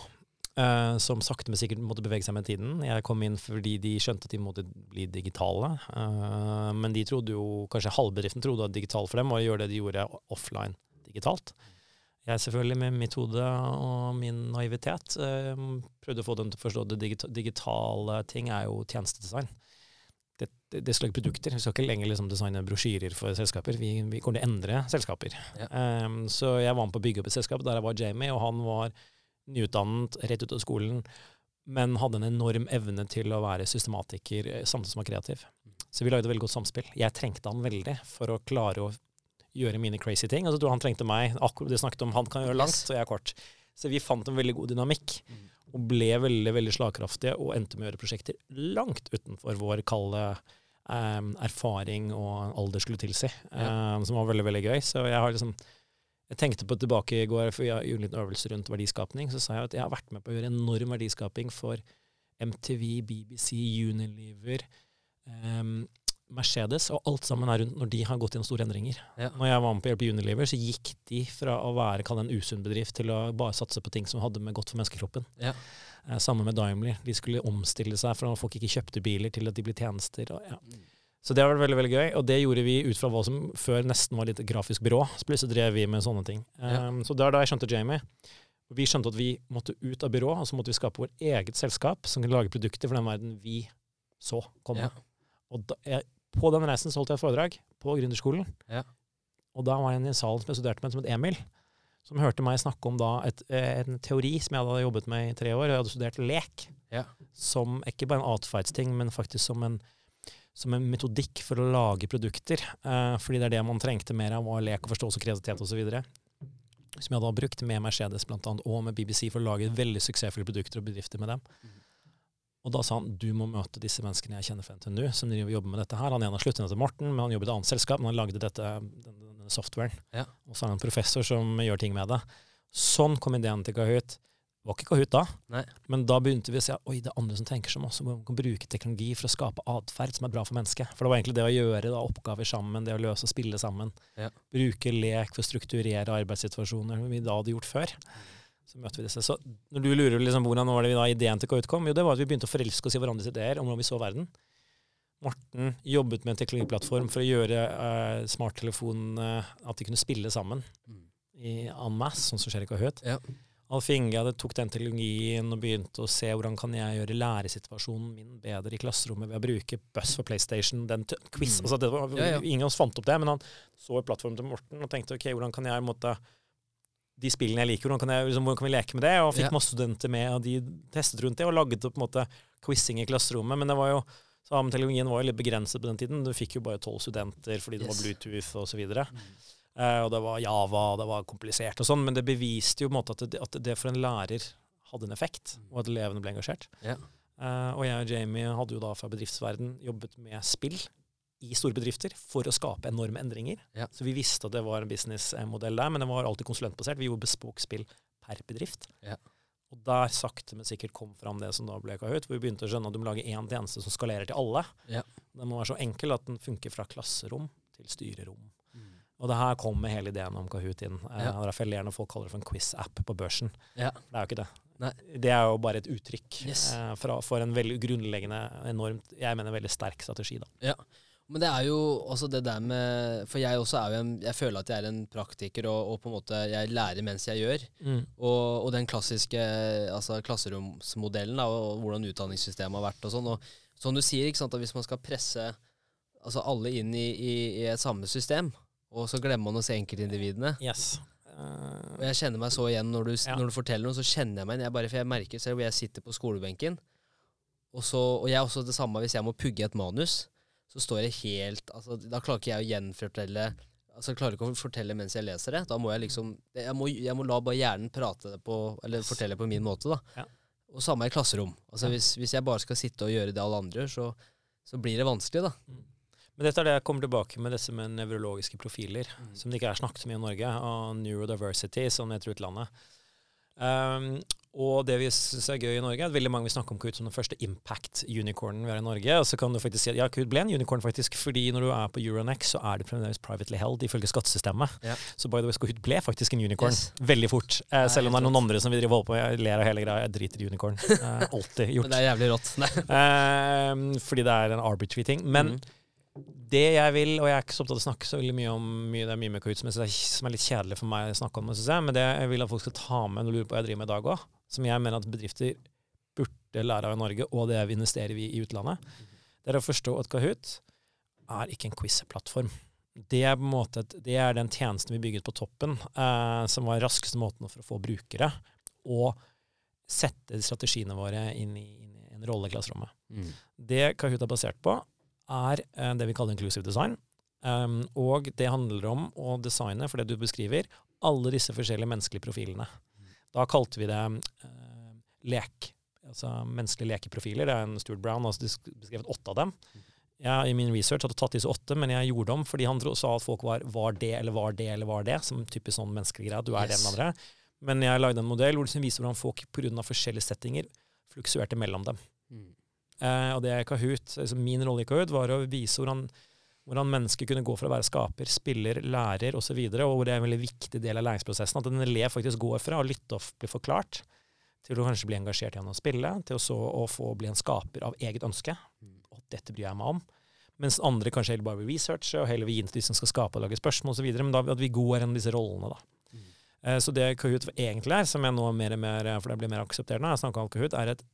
Uh, som sakte, men sikkert måtte bevege seg med tiden. Jeg kom inn fordi de skjønte at de måtte bli digitale. Uh, men de trodde jo, kanskje halvbedriften trodde at digital for dem var å gjøre det de gjorde offline digitalt. Jeg selvfølgelig med mitt hode og min naivitet eh, prøvde å få dem til å forstå at digita digitale ting er jo tjenestedesign. Det, det, det ikke produkter. Vi skal ikke lenger liksom designe brosjyrer for selskaper. Vi, vi kommer til å endre selskaper. Ja. Um, så jeg var med på å bygge opp et selskap der jeg var Jamie, og han var nyutdannet, rett ut av skolen, men hadde en enorm evne til å være systematiker eh, samtidig som var kreativ. Så vi lagde et veldig godt samspill. Jeg trengte han veldig for å klare å gjøre mine crazy ting. Og så tror jeg han trengte meg. Akkurat det snakket om han kan gjøre langt, og jeg er kort. Så vi fant en veldig god dynamikk, Mm. og ble veldig veldig slagkraftige, og endte med å gjøre prosjekter langt utenfor vår kalde um, erfaring og alder skulle tilsi, em, som var veldig, veldig gøy. Så jeg har liksom jeg tenkte på tilbake i går, for vi gjorde en liten øvelse rundt verdiskapning. Så sa jeg at jeg har vært med på å gjøre enorm verdiskaping for MTV, BBC, Unilever, em, Mercedes, og alt sammen er rundt når de har gått gjennom store endringer. Ja. Når jeg var med på Hjelp Unilever, så gikk de fra å være en usunn bedrift til å bare satse på ting som hadde med godt for menneskekroppen. Ja. Eh, Samme med Daimler. De skulle omstille seg fra at folk ikke kjøpte biler, til at de ble tjenester. Og, ja. Så det har vært veldig veldig gøy, og det gjorde vi ut fra hva som før nesten var litt grafisk byrå. Så plutselig drev vi med sånne ting. Um, så det er da jeg skjønte Jamie. Vi skjønte at vi måtte ut av byrå, og så måtte vi skape vårt eget selskap som kunne lage produkter for den verden vi så komme. Ja. Og da, jeg, på den reisen så holdt jeg et foredrag på gründerskolen. Ja. Og da var jeg i en sal som jeg studerte med, som het Emil, som hørte meg snakke om da et, eh, en teori som jeg hadde jobbet med i tre år. Jeg hadde studert lek, Ja. som ikke bare en atferdsting, men faktisk som en, som en metodikk for å lage produkter. Eh, fordi det er det man trengte mer av, var lek og forståelse og kreativitet osv. Som jeg har brukt med Mercedes blant annet, og med BBC for å lage veldig suksessfulle produkter og bedrifter med dem. Mhm. Og da sa han du må møte disse menneskene jeg kjenner til nå, som jobber med dette her. Han ene har sluttet til Morten, men han jobber i et annet selskap, men han lagde dette, den, denne softwaren. Ja. Og så er han en professor som gjør ting med det. Sånn kom ideen til Kahoot. Det var ikke Kahoot da, Nei. men da begynte vi å se oi, det er andre som tenker som oss, som man kan bruke teknologi for å skape atferd som er bra for mennesket. For det var egentlig det å gjøre da, oppgaver sammen, det å løse og spille sammen. Ja. Bruke lek for å strukturere arbeidssituasjoner, som vi da hadde gjort før. Så møter vi disse. Så når du lurer liksom, hvordan var det vi da ideen til KUT kom, jo det var at vi begynte å forelske oss i hverandres ideer om hvordan vi så verden. Morten jobbet med en teknologiplattform for å gjøre uh, smarttelefonene at de kunne spille sammen Mm. i en masse, sånn som skjer i Kahoot. Ja. Alf Inge hadde tok den teknologien og begynte å se hvordan kan jeg gjøre læresituasjonen min bedre i klasserommet ved å bruke Buss for PlayStation, den quiz. Mm. Altså, det var, Ja, ja. Ingen av oss fant opp det, men han så plattformen til Morten og tenkte ok, hvordan kan jeg måtte de spillene jeg liker, hvordan kan, jeg, liksom, hvordan kan vi leke med det? Og fikk Ja. masse studenter med, og de testet rundt det og laget på en måte quizing i klasserommet. Men det var jo, så teknologien var jo litt begrenset på den tiden. Du fikk jo bare tolv studenter fordi det Yes. var Bluetooth videre. Mm. Eh, og det var Java, og det var komplisert og sånn, men det beviste jo på en måte at det, at det for en lærer hadde en effekt, og at elevene ble engasjert. Yeah. Uh, og jeg og Jamie hadde jo da fra bedriftsverden jobbet med spill i store bedrifter for å skape enorme endringer. Ja. Så vi visste at det var en businessmodell der, men det var alltid konsulentbasert. Vi gjorde bespoke-spill per bedrift. Ja. Og der sakte, men sikkert kom fram det som da ble Kahoot, hvor vi begynte å skjønne at du må lage én tjeneste som skalerer til alle. Ja. Den må være så enkel at den funker fra klasserom til styrerom. Mm. Og det her kommer hele ideen om Kahoot inn. Eh, Ja. og Derfor jeg ler når folk kaller det for en quiz-app på børsen. Ja. Det er jo ikke det. Nei. Det er jo bare et uttrykk Yes. eh, fra, for en veldig grunnleggende, enormt, jeg mener veldig sterk strategi. da. Men det er jo også det der med For jeg også er jo en Jeg føler at jeg er en praktiker, og, og på en måte jeg lærer mens jeg gjør. Og, og den klassiske altså klasseromsmodellen da, og hvordan utdanningssystemet har vært og sånn. Og som du sier, ikke sant, at hvis man skal presse altså alle inn i, i, i et samme system, og så glemmer man å se enkeltindividene. Yes. Og jeg kjenner meg så igjen når du, Ja. når du forteller noe, så kjenner jeg meg igjen. Jeg bare, for jeg merker selv hvor jeg sitter på skolebenken, og, så, og jeg er også det samme hvis jeg må pugge et manus, så står jeg helt altså, Da klarer ikke jeg å gjenfortelle Altså Jeg klarer ikke å fortelle mens jeg leser det. Da må jeg liksom Jeg må, jeg må la bare hjernen prate det på Eller fortelle på min måte, da. Ja. Og samme i klasserom. Altså hvis, hvis jeg bare skal sitte og gjøre det alle andre gjør, så, så blir det vanskelig, da. Men dette er det jeg kommer tilbake med disse med nevrologiske profiler, Mm. som det ikke er snakket så mye om i Norge, og neurodiversity, som det heter utlandet. Um, Og det vi syns er gøy i Norge, er at veldig mange vil snakke om Kahoot som den første impact-unicornen vi har i Norge. Og så kan du faktisk si at ja, Kahoot ble en unicorn faktisk, fordi når du er på Euronex, så er det fremdeles privately held ifølge skattesystemet. Ja. Så by the way, Kahoot ble faktisk en unicorn Yes. veldig fort. Eh, Nei, selv om det er noen andre som vil drive holde på. Jeg ler av hele greia. Jeg driter i unicorn. <laughs> Eh, alltid gjort. Men det er jævlig rått. <laughs> Eh, fordi det er en arbitrary ting. Men Mhm. Det jeg vil, og jeg er ikke så opptatt av å snakke så veldig mye om mye, det er mye med Kahoot som, er, som er litt kjedelig for meg å snakke om, synes jeg, men det jeg vil at folk skal ta med og lurer på hva jeg driver med i dag òg, som jeg mener at bedrifter burde lære av i Norge, og det vi investerer i i utlandet, det er å forstå at Kahoot er ikke en quiz-plattform. Det er, på en måte et, det er den tjenesten vi bygget på toppen, eh, som var raskeste måten for å få brukere, og sette strategiene våre inn i, inn i en rolle i klasserommet. Mm. Det Kahoot er basert på, er eh, det vi kaller inclusive design. Um, og det handler om å designe, for det du beskriver, alle disse forskjellige menneskelige profilene. Da kalte vi det eh, lek. Altså menneskelige lekeprofiler. Det er en Stuart Brown altså sk- beskrevet åtte av dem. Jeg i min research hadde tatt disse åtte, men jeg gjorde om fordi han sa at folk var, var det eller var det eller var det, som typisk sånn menneskelig greie. Du er det eller andre. Men jeg lagde en modell hvor det viser hvordan folk pga. forskjellige settinger fluksuerte mellom dem. Mm. Eh, og det er Kahoot. Altså min rolle i Kahoot var å vise hvordan, hvordan mennesker kunne gå fra å være skaper, spiller, lærer osv., og, og hvor det er en veldig viktig del av læringsprosessen. At en elev faktisk går fra å lytte og bli forklart, til å kanskje bli engasjert gjennom og spille, til så å få bli en skaper av eget ønske. Og dette bryr jeg meg om. Mens andre kanskje heller bare vil researche, og heller vil gi inn til de som skal skape og lage spørsmål osv. Men da at vi går gjennom disse rollene, da. Mm. Eh, Så det Kahoot egentlig er, som jeg nå mer og mer, for det blir mer aksepterende, jeg snakker om Kahoot, er et,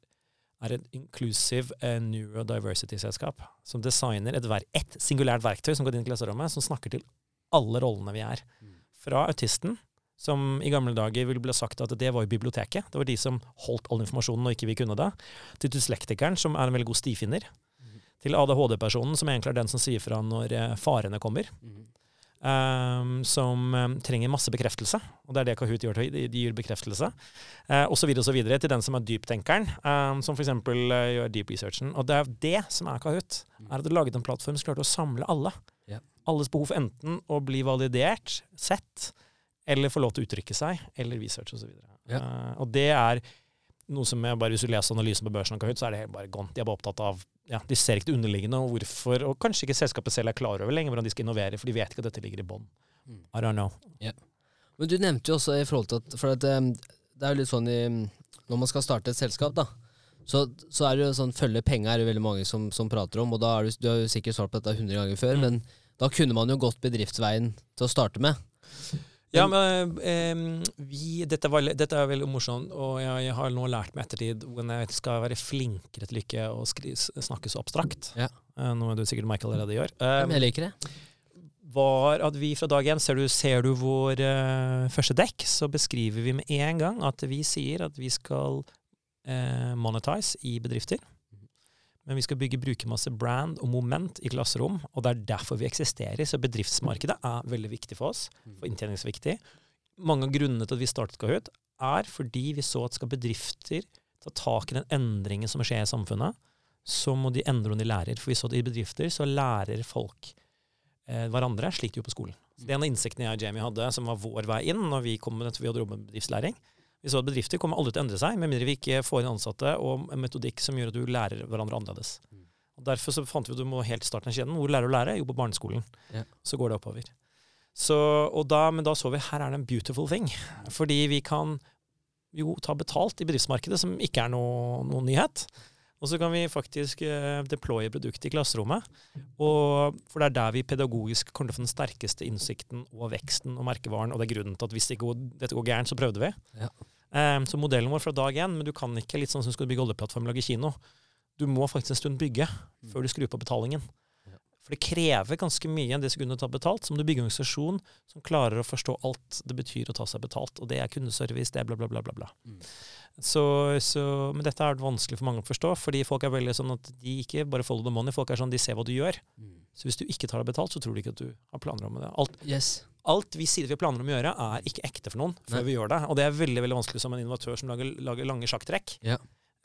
er et inclusive uh, neurodiversity-selskap som designer et, et singulært verktøy som går inn i klasserommet, som snakker til alle rollene vi er. Mm. Fra autisten, som i gamle dager ville bli sagt at det var jo biblioteket, det var de som holdt all informasjonen og ikke vi kunne det, til dyslektikeren, som er en veldig god stifinner, Mhm. til ADHD-personen, som egentlig er den som sier fra når eh, farene kommer Mm. Um, som um, trenger masse bekreftelse. Og det er det Kahoot gjør. De, de gir bekreftelse. Uh, og så videre og så videre til den som er dyptenkeren, um, som f.eks. Uh, gjør deep researchen. Og det er det som er Kahoot. er at Du laget en plattform som klarte å samle alle. Yeah. Alles behov for enten å bli validert, sett, eller få lov til å uttrykke seg, eller research osv. Yeah. Uh, og det er noe som jeg bare, Hvis du leser analysen på børsen av Kahoot, så er det helt bare gone. De er bare opptatt av ja, De ser ikke det underliggende, og hvorfor, og kanskje ikke selskapet selv er klar over lenger hvordan de skal innovere, for de vet ikke at dette ligger i bånn. Mm. I don't know. Men du nevnte jo også i forhold til at For at, um, det er jo litt sånn i Når man skal starte et selskap, da, så, så er det jo sånn følge penga er det veldig mange som, som prater om, og da er du, du har jo sikkert svart på dette hundre ganger før, Mm. men da kunne man jo gått bedriftsveien til å starte med. Ja, men eh, vi, dette, var, dette er veldig morsomt, og jeg, jeg har nå lært meg ettertid hvordan jeg skal være flinkere til ikke å skri, snakke så abstrakt. Ja. Eh, noe du sikkert Michael allerede gjør. Men Eh, jeg liker det. var at vi fra dag én Ser du, ser du vår eh, første dekk, så beskriver vi med en gang at vi sier at vi skal uh, monetize i bedrifter. Men vi skal bygge brukermasse brand og moment i klasserom, og det er derfor vi eksisterer. Så bedriftsmarkedet er veldig viktig for oss, for inntjeningsviktig. Mange av grunnene til at vi startet Kahoot, er fordi vi så at skal bedrifter ta tak i den endringen som skjer i samfunnet, så må de endre om de lærer. For vi så at i bedrifter så lærer folk eh, hverandre, slik de gjorde på skolen. Så det er en av innsiktene jeg og Jamie hadde, som var vår vei inn når vi kom med dette, vi hadde jobbet med bedriftslæring. Vi så at bedrifter kommer aldri til å endre seg, med mindre vi ikke får inn ansatte og en metodikk som gjør at du lærer hverandre annerledes. Mm. Og Derfor så fant vi at du må helt starte starten av kjeden. Hvor lærer du å lære? Jo, på barneskolen. Ja. Så går det oppover. Så, og da, men da så vi her er det en beautiful thing. Fordi vi kan jo ta betalt i bedriftsmarkedet, som ikke er noe, noen nyhet. Og så kan vi faktisk eh, deploye produktet i klasserommet. Og, for det er der vi pedagogisk kommer til å få den sterkeste innsikten og veksten og merkevaren. Og det er grunnen til at hvis det går, dette går gærent, så prøvde vi. Ja. Um, så modellen vår fra dag én, men du kan ikke litt sånn som du skal bygge oljeplattform og lage kino. Du må faktisk en stund bygge før du skrur på betalingen. For det krever ganske mye enn det sekundet du tar betalt. Så må du bygge en organisasjon som klarer å forstå alt det betyr å ta seg betalt. Og det er kundeservice, det er bla, bla, bla. bla, bla. Mm. Så, så, men dette er vanskelig for mange å forstå, fordi folk er veldig sånn at de ikke bare follow the money, folk er sånn de ser hva du gjør. Mm. Så hvis du ikke tar deg betalt, så tror de ikke at du har planer om det. Alt, Yes. alt vi sier vi har planer om å gjøre, er ikke ekte for noen før Nei. vi gjør det. Og det er veldig veldig vanskelig som en innovatør som lager, lager lange sjakktrekk. Ja.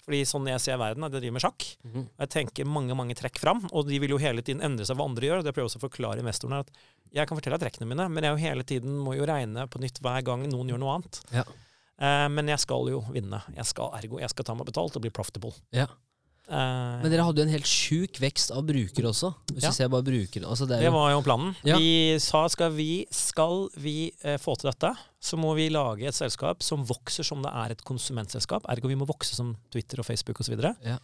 Fordi sånn jeg ser verden, er at de driver med sjakk. Mm. Jeg tenker mange mange trekk fram, og de vil jo hele tiden endre seg hva andre gjør. og Det prøver jeg også å forklare investorene at jeg kan fortelle trekkene mine, men jeg jo hele tiden må jo regne på nytt hver gang noen gjør noe annet. Ja. Eh, men jeg skal jo vinne. Jeg skal ergo, jeg skal ta meg betalt og bli profitable. Ja. Eh, Men dere hadde jo en helt sjuk vekst av brukere også. Hvis Ja. ser bare brukere. Altså det er Det var jo planen. Ja. Vi sa skal vi, skal vi eh, få til dette, så må vi lage et selskap som vokser som det er et konsumentselskap. Ergo vi må vokse som Twitter og Facebook osv. Ja.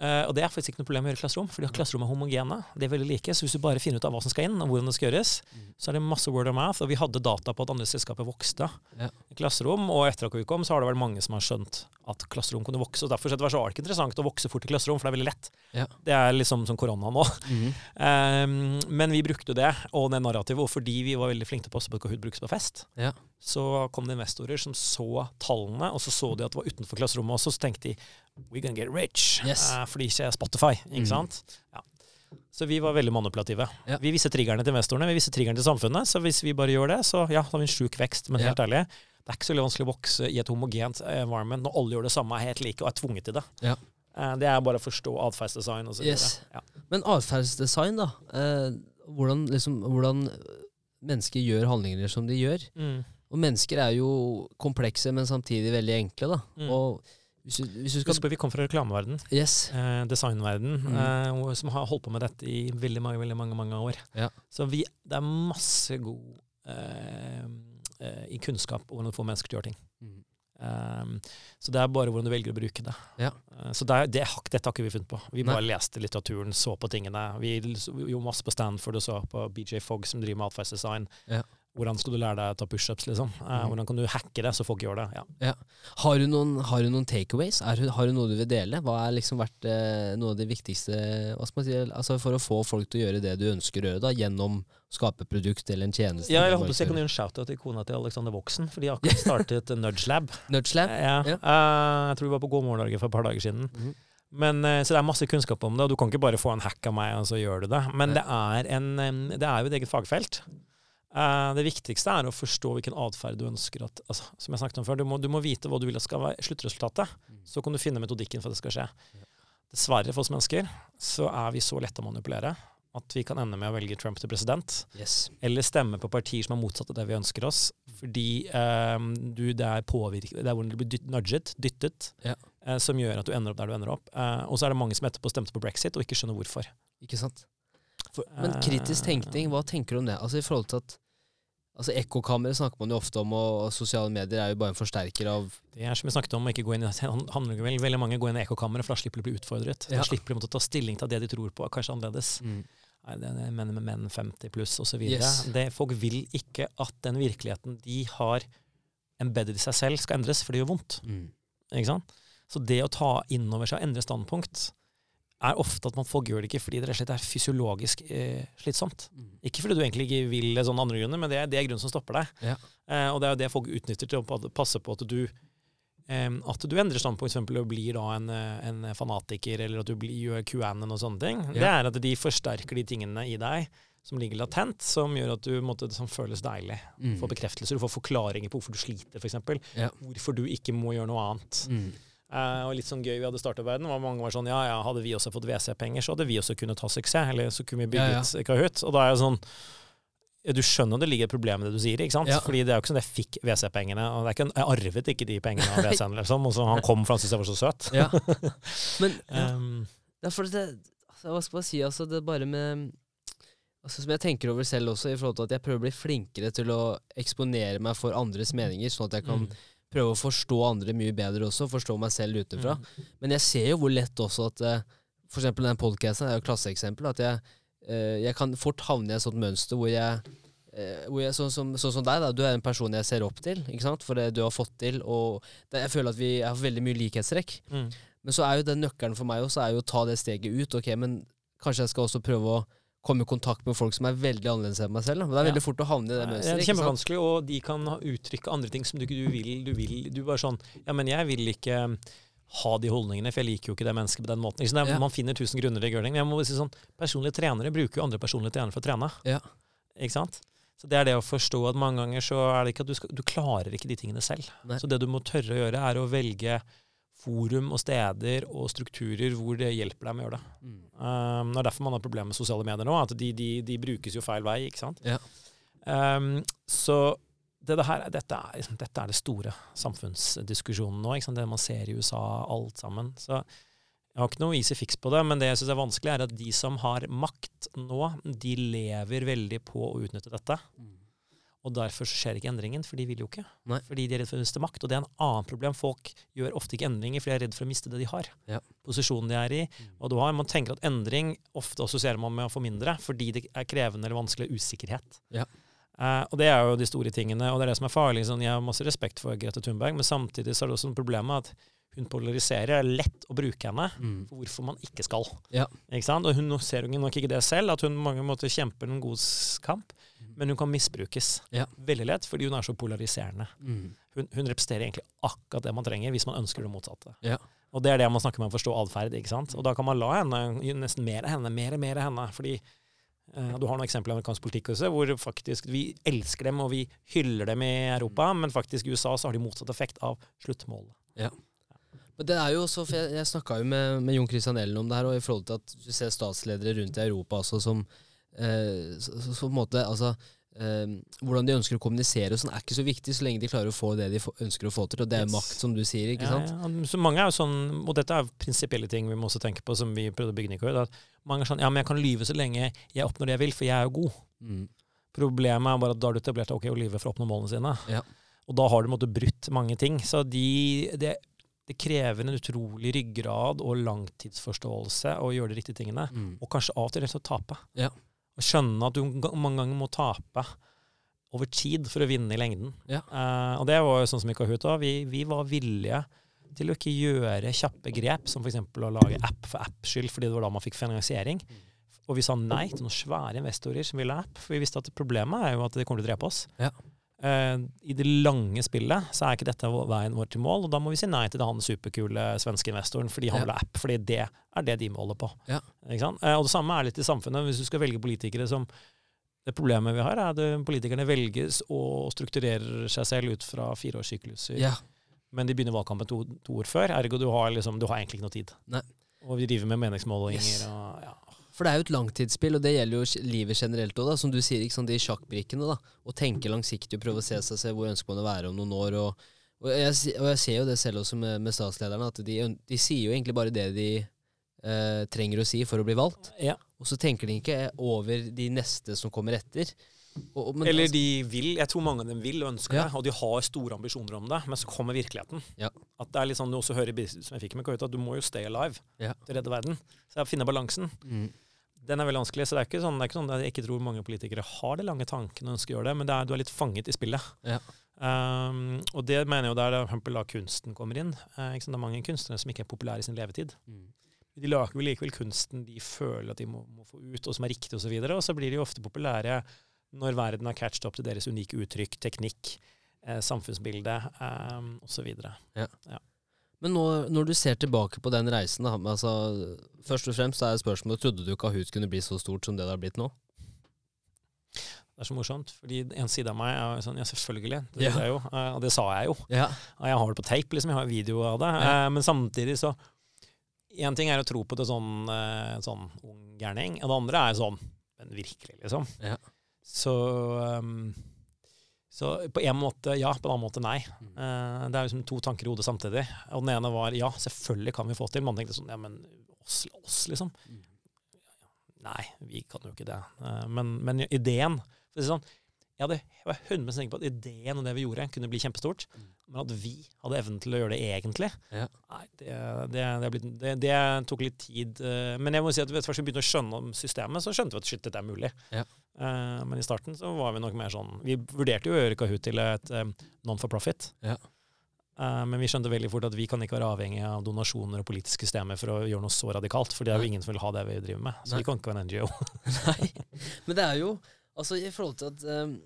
Uh, og det er faktisk ikke noe problem å gjøre i klasserom, fordi klasserom er homogene. De er veldig like. Så hvis du bare finner ut av hva som skal inn, og hvordan det skal gjøres, Mm. så er det masse word of math. Og vi hadde data på at andre selskaper vokste Ja. i klasserom, og etter at vi kom, så har det vært mange som har skjønt at klasserom kunne vokse. Og derfor så var det ikke interessant å vokse fort i klasserom, for det er veldig lett. Ja. Det er liksom som korona nå. Mm. Um, <laughs> men vi brukte det, og det narrativet, og fordi vi var veldig flinke til å passe på at Kahoot brukes på fest, Ja. så kom det investorer som så tallene, og så så de at det var utenfor klasserommet også, så tenkte de we're gonna get rich. Yes. Uh, fordi ikke Spotify, ikke Mm. sant? Ja. Så vi var veldig manipulative. Ja. Vi visste triggerne til investorene, vi visste triggerne til samfunnet, så hvis vi bare gjør det, så ja, da har vi en sjuk vekst. Men helt ærlig, det er ikke så veldig vanskelig å vokse i et homogent environment når alle gjør det samme, er helt like og er tvunget til det. Ja. Eh, det er bare å forstå atferdsdesign og så. Yes. Ja. Men atferdsdesign, da. Eh, hvordan, liksom, hvordan mennesker gjør handlinger som de gjør. Mm. Og mennesker er jo komplekse, men samtidig veldig enkle, da. Mm. Og hvis du, hvis du skal vi kom fra reklameverden. Yes. eh, designverden, Mm. eh, som har holdt på med dette i veldig mange veldig mange, mange år. Ja. Så vi, det er masse god eh, eh, i kunnskap om hvordan du får mennesker til å gjøre ting. Mm. Um, så det er bare hvordan du velger å bruke det. Ja. Eh, så det det, dette har ikke vi funnet på. Vi Nei. bare leste litteraturen, så på tingene. Vi gjorde masse på Stanford og så på BJ Fogg som driver med atferdsdesign. Ja. Hvordan skal du lære deg å ta pushups, liksom? Eh, Mhm. Hvordan kan du hacke det så folk gjør det? Ja. Har du noen, har du noen takeaways? Er, har du noe du vil dele? Hva er liksom vært eh, noe av det viktigste hva skal man si, altså for å få folk til å gjøre det du ønsker å gjøre, da, gjennom å skape produkt eller en tjeneste? Ja, jeg håper jeg kan gjøre en shout-out til kona til Alexander Voksen, for de har akkurat <laughs> startet Nudge Lab. Nudge Lab? Ja. Ja. Uh, jeg tror vi var på God morgen Norge for et par dager siden. Mhm. Men, eh, så det er masse kunnskap om det, og du kan ikke bare få en hack av meg, og så gjør du det. Men det er, en, det er jo et eget fagfelt. Eh, det viktigste er å forstå hvilken atferd du ønsker at altså, Som jeg snakket om før, du må, du må vite hva du vil at skal være sluttresultatet. Mm. Så kan du finne metodikken for at det skal skje. Dessverre for oss mennesker så er vi så lette å manipulere at vi kan ende med å velge Trump til president Yes. eller stemme på partier som er motsatt av det vi ønsker oss. Fordi um, du, det er påvirket, det er hvordan du blir dytt, nudget, dyttet, Ja. uh, som gjør at du ender opp der du ender opp. Uh, og så er det mange som etterpå stemte på brexit og ikke skjønner hvorfor. Ikke sant? For, men kritisk tenkning, hva tenker du om det? Altså i forhold til at Altså Ekkokamre snakker man jo ofte om, og, sosiale medier er jo bare en forsterker av Det er som vi snakket om, ikke gå inn i, handler vel, veldig mange går inn i ekkokamera, for da slipper de å bli utfordret. Ja. Da slipper de å ta stilling til det de tror på, kanskje annerledes. Nei, det er menn med menn 50 pluss osv. Yes. Det- Folk vil ikke at den virkeligheten de har embedded i seg selv, skal endres, for det gjør vondt. Mm. Ikke sant? Så det å ta inn over seg og endre standpunkt er ofte at man folk gjør det ikke fordi det er fysiologisk eh, slitsomt. Mm. Ikke fordi du egentlig ikke vil det sånn andre grunner, men det er, det er grunnen som stopper deg. Ja. Eh, og det er jo det folk utnytter til å passe på at du eh, at du endrer standpunkt, f.eks. og blir da en, eh, en fanatiker, eller at du blir, gjør QAnon og sånne ting. Det er at de forsterker de tingene i deg som ligger latent, som gjør at du måtte, som føles deilig. Mm. Får bekreftelser, du får forklaringer på hvorfor du sliter, f.eks. Ja. Hvorfor du ikke må gjøre noe annet. Mm. Eh, og litt sånn gøy vi hadde startet verden, var mange var sånn ja, ja, hadde vi også fått WC-penger, så hadde vi også kunnet ha suksess. Eller så kunne vi Ja, ja. Kahoot. Og da er jo sånn ja, Du skjønner det ligger et problem i det du sier, ikke sant? Ja. Fordi det er jo ikke sånn at jeg fikk WC-pengene. og det er ikke en, Jeg arvet ikke de pengene av <laughs> WC-en, liksom. Og så han kom for han syntes jeg var så søt. Ja. <laughs> Men ja. Um, er for det, altså, Hva skal man si, altså det er bare med altså, Som jeg tenker over selv også, i forhold til at jeg prøver å bli flinkere til å eksponere meg for andres meninger, sånn at jeg kan mm, prøve å forstå andre mye bedre også, forstå meg selv utenfra. mm, Men jeg ser jo hvor lett også at eh, For eksempel den podcasten er jo et klasseeksempel. At jeg, eh, jeg kan fort havne i et sånt mønster hvor jeg, eh, hvor jeg sånn, som, sånn som deg, da. Du er en person jeg ser opp til, ikke sant? for det du har fått til. Og jeg føler at vi har veldig mye likhetstrekk. mm. Men så er jo den nøkkelen for meg også er jo å ta det steget ut. Ok, men kanskje jeg skal også prøve å komme i kontakt med folk som er veldig annerledes enn meg selv. Da. Men det er Ja. veldig fort å havne i det Det mønsteret. er kjempevanskelig, og de kan uttrykke andre ting som du ikke du vil. Du vil du bare sånn Ja, men jeg vil ikke um, ha de holdningene, for jeg liker jo ikke det mennesket på den måten. Sant? Er- Ja. Man finner tusen grunner til å gjøre ting. Men jeg må si sånn, personlige trenere bruker jo andre personlige trenere for å trene. Ja. Ikke sant? Så det er det å forstå at mange ganger så er det ikke at du, skal, du klarer ikke de tingene selv. Nei. Så det du må tørre å gjøre, er å velge forum og steder og strukturer hvor det hjelper deg med å gjøre det. Mm. Um, det er derfor man har problemer med sosiale medier nå. At de, de, de brukes jo feil vei, ikke sant. Ja. Um, så det, det her, dette, er, liksom, dette, er, det store samfunnsdiskusjonen nå. Det man ser i USA, alt sammen. Så jeg har ikke noe easy fix på det, men det jeg syns er vanskelig, er at de som har makt nå, de lever veldig på å utnytte dette. Mm. Og derfor skjer ikke endringen, for de vil jo ikke. Nei. Fordi de er redd for å miste makt. Og det er en annen problem. Folk gjør ofte ikke endringer fordi de er redd for å miste det de har. Ja. Posisjonen de er i. Og du har, Man tenker at endring ofte assosierer man med å få mindre, fordi det er krevende eller vanskelig usikkerhet. Ja. Uh, og det er jo de store tingene, og det er det som er farlig. Sånn, jeg har masse respekt for Grete Thunberg, men samtidig så er det også et problem med at hun polariserer. Det er lett å bruke henne mm. for hvorfor man ikke skal. Ja. Ikke? Og hun ser hun nok ikke det selv, at hun på mange måter kjemper en god kamp, mm. men hun kan misbrukes ja. veldig lett fordi hun er så polariserende. Mm. Hun, hun, representerer egentlig akkurat det man trenger hvis man ønsker det motsatte. Ja. Og det er det man snakker med å forstå atferd. Og da kan man la henne nesten mer av henne, mer og mer av henne. fordi uh, du har noen eksempler i amerikansk politikk også, hvor faktisk vi elsker dem og vi hyller dem i Europa, men faktisk i USA så har de motsatt effekt av sluttmålet. Ja. Men det er jo også, for Jeg, jeg snakka jo med, med Jon Christian Ellen om det her, og i forhold til at du ser statsledere rundt i Europa også, som eh, så, så, på en måte, altså, eh, Hvordan de ønsker å kommunisere og sånn, er ikke så viktig så lenge de klarer å få det de ønsker å få til. Og det er yes. makt, som du sier. ikke sant? Ja. Så mange er jo sånn, Og dette er prinsipielle ting vi må også tenke på, som vi prøvde å bygge Nikoi. At mange er sånn Ja, men jeg kan lyve så lenge jeg oppnår det jeg vil, for jeg er jo god. Mm. Problemet er bare at da har du etablert deg ok å lyve for å oppnå målene sine. Ja. Og da har du brutt mange ting. Så de, det det krever en utrolig ryggrad og langtidsforståelse å gjøre de riktige tingene. Mm. Og kanskje av og til rett og slett tape. Ja. Og skjønne at du mange ganger må tape over tid for å vinne i lengden. Ja. Uh, og det var jo sånn som i Kahoot òg. Vi, vi, var villige til å ikke gjøre kjappe grep, som f.eks. å lage app for apps skyld, fordi det var da man fikk finansiering. Mm. Og vi sa nei til noen svære investorer som ville app, for vi visste at problemet er jo at det kommer til å drepe oss. Ja. Uh, I det lange spillet så er ikke dette veien vår til mål, og da må vi si nei til han superkule svenske investoren fordi han vil ha app, fordi det er det de måler på. Ja. Uh, og det samme er litt i samfunnet. Hvis du skal velge politikere som Det problemet vi har, er at politikerne velges og strukturerer seg selv ut fra fireårssykluser. Ja. Men de begynner valgkampen to, to år før, ergo du har, liksom, du har egentlig ikke noe tid. Nei. Og vi driver med meningsmålinger yes. og ja. For det er jo et langtidsspill, og det gjelder jo livet generelt òg, som du sier, ikke sant, de sjakkbrikkene. da, Å tenke langsiktig og prøve å se seg selv hvor ønsker man å være om noen år. og, og, jeg, og jeg, ser jo det selv også med, med statslederne, at de, de, sier jo egentlig bare det de eh, trenger å si for å bli valgt. Ja. Og så tenker de ikke over de neste som kommer etter. Og, men, Eller altså de vil. Jeg tror mange av dem vil og ønsker ja. det, og de har store ambisjoner om det, men så kommer virkeligheten. Ja. At det er litt sånn du også hører som jeg fikk med Kauta, at du må jo stay alive ja. til å redde verden. Så jeg finner balansen. Mm den er veldig vanskelig. Så det er ikke sånn, det er ikke sånn at jeg ikke tror mange politikere har de lange tankene og ønsker å gjøre det, men det er, du er litt fanget i spillet. Ja. Um, og det mener jeg jo der for da kunsten kommer inn. Uh, det er mange kunstnere som ikke er populære i sin levetid. Mm. De lager vel likevel kunsten de føler at de må, må få ut, og som er riktig, osv. Og, så og så blir de jo ofte populære når verden har catchet opp til deres unike uttrykk, teknikk, eh, samfunnsbilde um, osv. Ja. ja. Men nå, når du ser tilbake på den reisen, altså, først og fremst er spørsmålet Trodde du Kahoot kunne bli så stort som det det har blitt nå? Det er så morsomt, fordi en side av meg er sånn Ja, selvfølgelig. Det, ja. Jo, eh, og det sa jeg jo. Ja. Og jeg har det på tape, liksom. Jeg har video av det. Ja. Eh, men samtidig så Én ting er å tro på det sånn, eh, sånn ung gærning, og det andre er sånn Men virkelig, liksom. Ja. Så um, så på en måte ja, på en annen måte nei. Mm. Uh, det er liksom to tanker i hodet samtidig. Og den ene var ja, selvfølgelig kan vi få til. Man tenkte sånn ja, men oss, oss liksom. Mm. Nei, vi kan jo ikke det. Uh, men, men, ideen for å si sånn, Jeg hadde, jeg var 100 sikker på at ideen og det vi gjorde, kunne bli kjempestort. Mm. Men at vi hadde evnen til å gjøre det egentlig, ja. nei, det, det, det, det, tok litt tid. Uh, men jeg må si at først vi begynte å skjønne om systemet, så skjønte vi at shit, dette er mulig. Ja. Uh, men i starten så var vi nok mer sånn Vi vurderte jo å gjøre Kahoot til et um, non for profit. Ja. Men vi skjønte veldig fort at vi kan ikke være avhengig av donasjoner og politiske systemer for å gjøre noe så radikalt, for det er jo ingen som vil ha det vi driver med. Så Nei. vi kan ikke være en NGO. <laughs> Nei, Men det er jo altså i forhold til at um,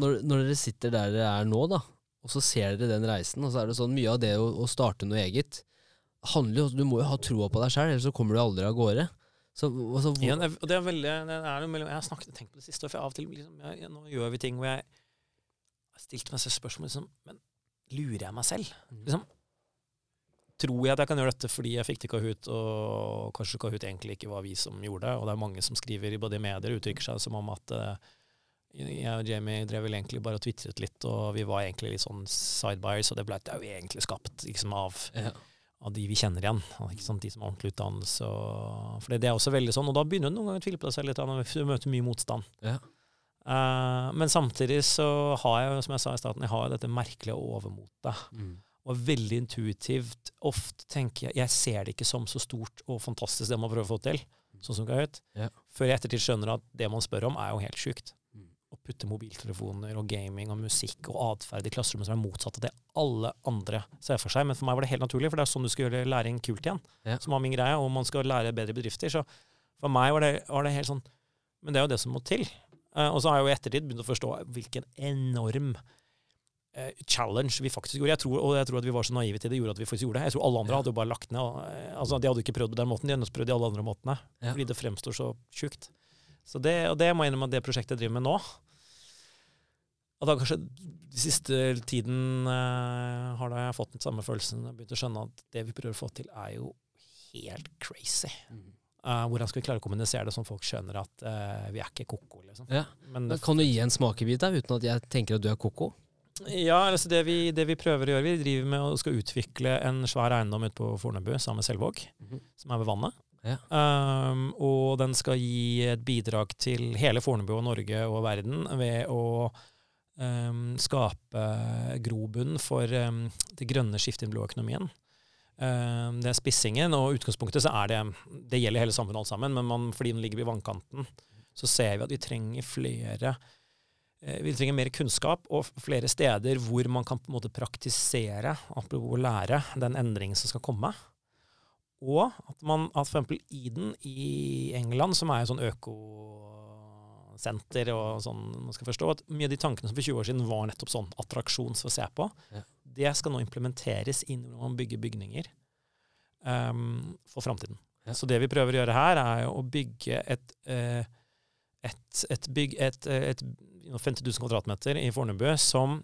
når, når, dere sitter der dere er nå, da, og så ser dere den reisen, og så er det sånn mye av det å, å starte noe eget handler jo Du må jo ha troa på deg sjøl, ellers så kommer du aldri av gårde. Så, altså, ja, og det er veldig det er mellom, Jeg har snakket, tenkt på det siste, for av og til liksom, jeg, Nå gjør vi ting hvor jeg har stilt meg selv spørsmål liksom, Men lurer jeg meg selv? Mm. Liksom, tror jeg at jeg kan gjøre dette fordi jeg fikk til Kahoot, og kanskje Kahoot egentlig ikke var vi som gjorde det. Og det er mange som skriver i både medier og uttrykker seg som om at uh, Jeg og Jamie drev vel egentlig bare og tvitret litt, og vi var egentlig litt sånn sidebuyers, og det ble det er jo egentlig skapt liksom, av, Ja. av de vi kjenner igjen. Ikke sant? De som har ordentlig utdannelse. Og, for det er også veldig sånn, og da begynner du noen ganger å tvile på deg selv litt når du møter mye motstand. Ja. Uh, men samtidig så har jeg jo, som jeg sa i starten, jeg har jo dette merkelige overmotet. Mm. Og veldig intuitivt. Ofte tenker jeg Jeg ser det ikke som så stort og fantastisk det man prøver å få til, sånn som det ut. Ja. Før jeg ettertid skjønner at det man spør om, er jo helt sjukt. Mm. Å putte mobiltelefoner og gaming og musikk og atferd i klasserommet som er motsatt av det alle andre ser for seg. Men for meg var det helt naturlig, for det er sånn du skal gjøre læring kult igjen. Yeah. Som var min greie, og man skal lære bedre bedrifter. Så for meg var det, var det helt sånn Men det er jo det som må til. Uh, og så har jeg jo i ettertid begynt å forstå hvilken enorm challenge vi faktisk gjorde. Jeg tror, og jeg tror at vi var så naive til det, gjorde at vi faktisk gjorde det. Jeg tror alle andre hadde jo bare lagt ned. Og, eh, altså, de hadde ikke prøvd på den måten, de hadde prøvd de alle andre måtene. Ja. Fordi det fremstår så sjukt. Så det, og det må jeg innrømme at det prosjektet jeg driver med nå At da kanskje de siste tiden eh, har da jeg fått den samme følelsen og begynt å skjønne at det vi prøver å få til, er jo helt crazy. Mm. Eh, hvordan skal vi klare å kommunisere det sånn folk skjønner at eh, vi er ikke ko-ko, liksom. Ja. Men Men Kan du gi en smakebit der, uten at jeg tenker at du er ko-ko? Ja, altså det vi, det vi prøver å gjøre, vi driver med å skal utvikle en svær eiendom ute på Fornebu sammen med Selvåg, Mhm. som er ved vannet. Ja. Um, og den skal gi et bidrag til hele Fornebu og Norge og verden ved å um, skape grobunn for um, det grønne skiftet i den blå økonomien. Det er spissingen, og utgangspunktet så er det Det gjelder hele samfunnet alt sammen, men man, fordi den ligger ved vannkanten, så ser vi at vi trenger flere vi trenger mer kunnskap og flere steder hvor man kan på en måte praktisere, apropos lære, den endringen som skal komme. Og at man at eksempel Eden i England, som er et sånn økosenter og sånn, man skal forstå, at mye av de tankene som for 20 år siden var nettopp sånn attraksjons for å se på, Ja. det skal nå implementeres inn når man bygger bygninger um, for framtiden. Ja. Så det vi prøver å gjøre her, er jo å bygge et, eh, et, et, bygg, et, eh, et 50 000 kvadratmeter i Fornebu som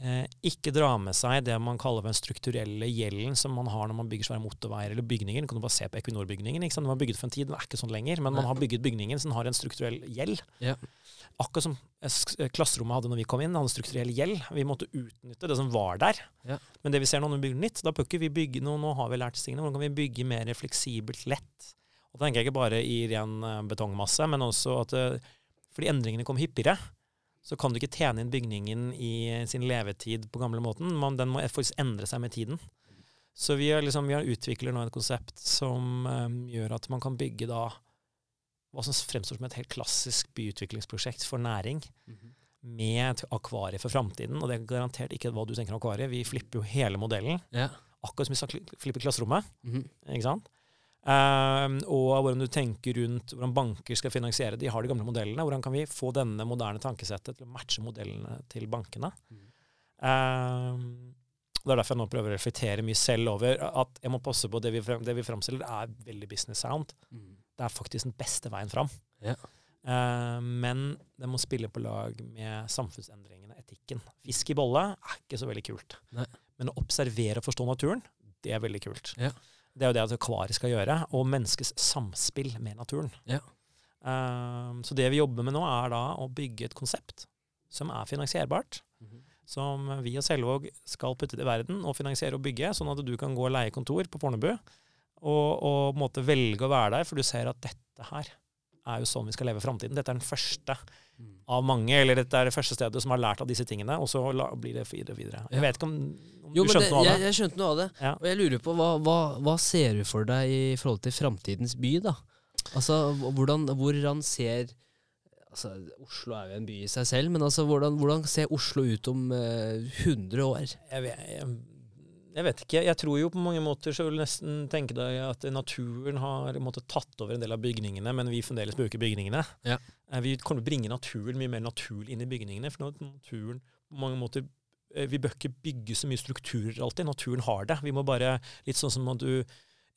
eh, ikke drar med seg det man kaller den strukturelle gjelden som man har når man bygger svære motorveier eller bygninger. Du kan du bare se på Equinor-bygningen. Den var bygget for en tid, den er ikke sånn lenger. Men man har bygget bygningen som har en strukturell gjeld. Ja. Akkurat som eh, eh, klasserommet hadde når vi kom inn, hadde en strukturell gjeld. Vi måtte utnytte det som var der. Ja. Men det vi ser nå når vi bygger nytt, da bør vi bygge noe, nå har vi lært tingene, hvordan kan vi bygge mer fleksibelt, lett? Og da tenker jeg ikke bare i ren eh, betongmasse, men også at fordi endringene kom hyppigere, så kan du ikke tjene inn bygningen i sin levetid på gamle måten. Man, den må faktisk endre seg med tiden. Så vi, er liksom, vi utvikler nå et konsept som um, gjør at man kan bygge da hva som fremstår som et helt klassisk byutviklingsprosjekt for næring, med et akvarie for framtiden. Og det er garantert ikke hva du tenker om akvarie. Vi flipper jo hele modellen. Ja. Akkurat som vi flipper klasserommet. Mhm. Ikke sant? Ehm, og hvordan du tenker rundt hvordan banker skal finansiere. De har de gamle modellene. Hvordan kan vi få denne moderne tankesettet til å matche modellene til bankene? Mm. Uh, det er derfor jeg nå prøver å reflektere mye selv over at jeg må passe på det vi, det vi framstiller, er veldig business sound. Mm. Det er faktisk den beste veien fram. Ja. Uh, men det må spille på lag med samfunnsendringene, etikken. Fisk i bolle er ikke så veldig kult. Nei. Men å observere og forstå naturen, det er veldig kult. Ja. Det er jo det at akvariet skal gjøre, og menneskets samspill med naturen. Ja. Um, så det vi jobber med nå, er da å bygge et konsept som er finansierbart. Mhm. Som vi og Selvåg skal putte til verden og finansiere og bygge, sånn at du kan gå og leie kontor på Fornebu og, og måte velge å være der, for du ser at dette her er jo sånn vi skal leve framtiden. Dette er den første. Av mange, eller dette er det første stedet som har lært av disse tingene, og så blir det videre og videre. Jeg vet ikke om, om Jo, du skjønte det, noe av det? jeg skjønte noe av det. Ja. Og jeg lurer på, hva, hva, hva ser du for deg i forhold til framtidens by, da? Altså, hvordan, hvordan ser altså, Oslo er jo en by i seg selv, men altså, hvordan, hvordan ser Oslo ut om eh, 100 år? Jeg vet, jeg, jeg vet ikke. Jeg tror jo på mange måter så vil jeg nesten tenke deg at naturen har måte, tatt over en del av bygningene, men vi fremdeles bruker bygningene. Ja. Eh, Vi kommer til å bringe naturen mye mer naturlig inn i bygningene. For naturen på mange måter eh, Vi bør ikke bygge så mye strukturer alltid. Naturen har det. Vi må bare Litt sånn som at du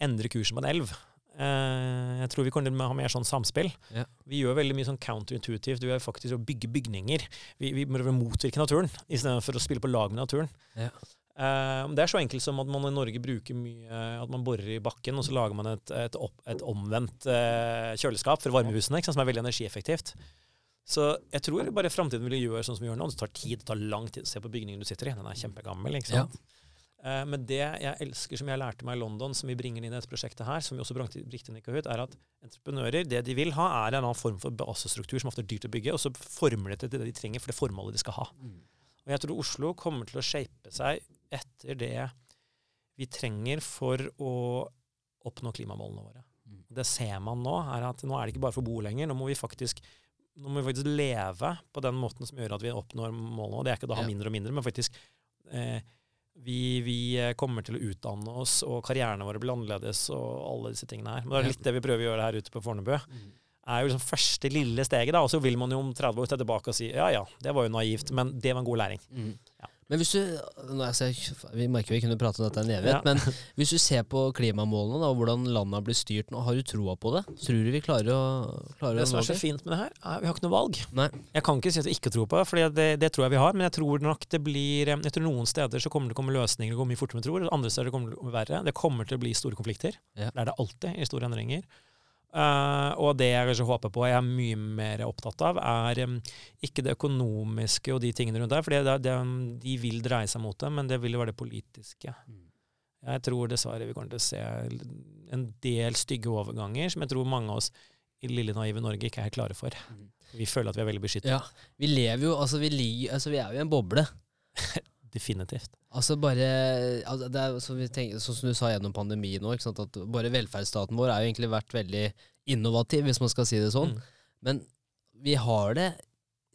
endrer kursen på en elv. Eh, Jeg tror vi kommer til å ha mer sånn samspill. Ja. Vi gjør veldig mye sånn counterintuitivt. Vi er faktisk å bygge bygninger. Vi, vi må motvirke naturen istedenfor å spille på lag med naturen. Ja. Eh, det er så enkelt som at man i Norge bruker mye At man borer i bakken, og så lager man et, et, opp, et omvendt uh, kjøleskap for varmehusene, sant, som er veldig energieffektivt. Så jeg tror bare framtiden vil gjøre sånn som vi gjør nå. Det tar tid, det tar lang tid. Se på bygningen du sitter i, den er kjempegammel. ikke sant? Eh, Men det jeg elsker, som jeg lærte meg i London, som vi bringer inn i dette prosjektet her, som vi også brakte brikte ikke ut, er at entreprenører, det de vil ha, er en annen form for basestruktur som ofte er dyrt å bygge, og så former de det til det de trenger for det formålet de skal ha. Mm. Og jeg tror Oslo kommer til å shape seg etter det vi trenger for å oppnå klimamålene våre. Mm. Det ser man nå, er at nå er det ikke bare for å bo lenger. Nå må vi faktisk, nå må vi faktisk leve på den måten som gjør at vi oppnår målene. Det er ikke å ha mindre og mindre, men faktisk eh, vi, vi kommer til å utdanne oss, og karrierene våre blir annerledes, og alle disse tingene her. Men det er litt det vi prøver å gjøre her ute på Fornebu. Mm. er jo liksom første lille steget, da. Og så vil man jo om 30 år se tilbake og si ja ja, det var jo naivt, men det var en god læring. Mm. Men hvis du altså, Vi merker vi kunne prate om dette en evighet, Ja. men hvis du ser på klimamålene da, og hvordan landet blir styrt nå, har du troa på det? Tror du vi klarer å, klarer Det som er så fint med det her, er vi har ikke noe valg. Nei. Jeg kan ikke si at vi ikke tror på det, for det, det tror jeg vi har. Men jeg tror nok det blir Jeg tror noen steder så kommer det til å komme løsninger det går mye fortere enn vi tror. Andre steder kommer det til å bli verre. Det kommer til å bli store konflikter. Ja. Det er det alltid i store endringer. Eh, og det jeg kanskje håper på, jeg er mye mer opptatt av, er um, ikke det økonomiske og de tingene rundt der. For det, det, de vil dreie seg mot det, men det vil jo være det politiske. Mm. Jeg tror dessverre vi kommer til å se en del stygge overganger som jeg tror mange av oss i lille naive Norge ikke er helt klare for. Mm. Vi føler at vi er veldig beskyttet. Ja, vi lever jo Altså, vi, li, altså, vi er jo i en boble. <laughs> Definitivt. Altså bare altså det er, som, vi tenker, sånn som du sa gjennom pandemien sant, at bare velferdsstaten vår har jo egentlig vært veldig innovativ, hvis man skal si det sånn. Mm. Men vi har det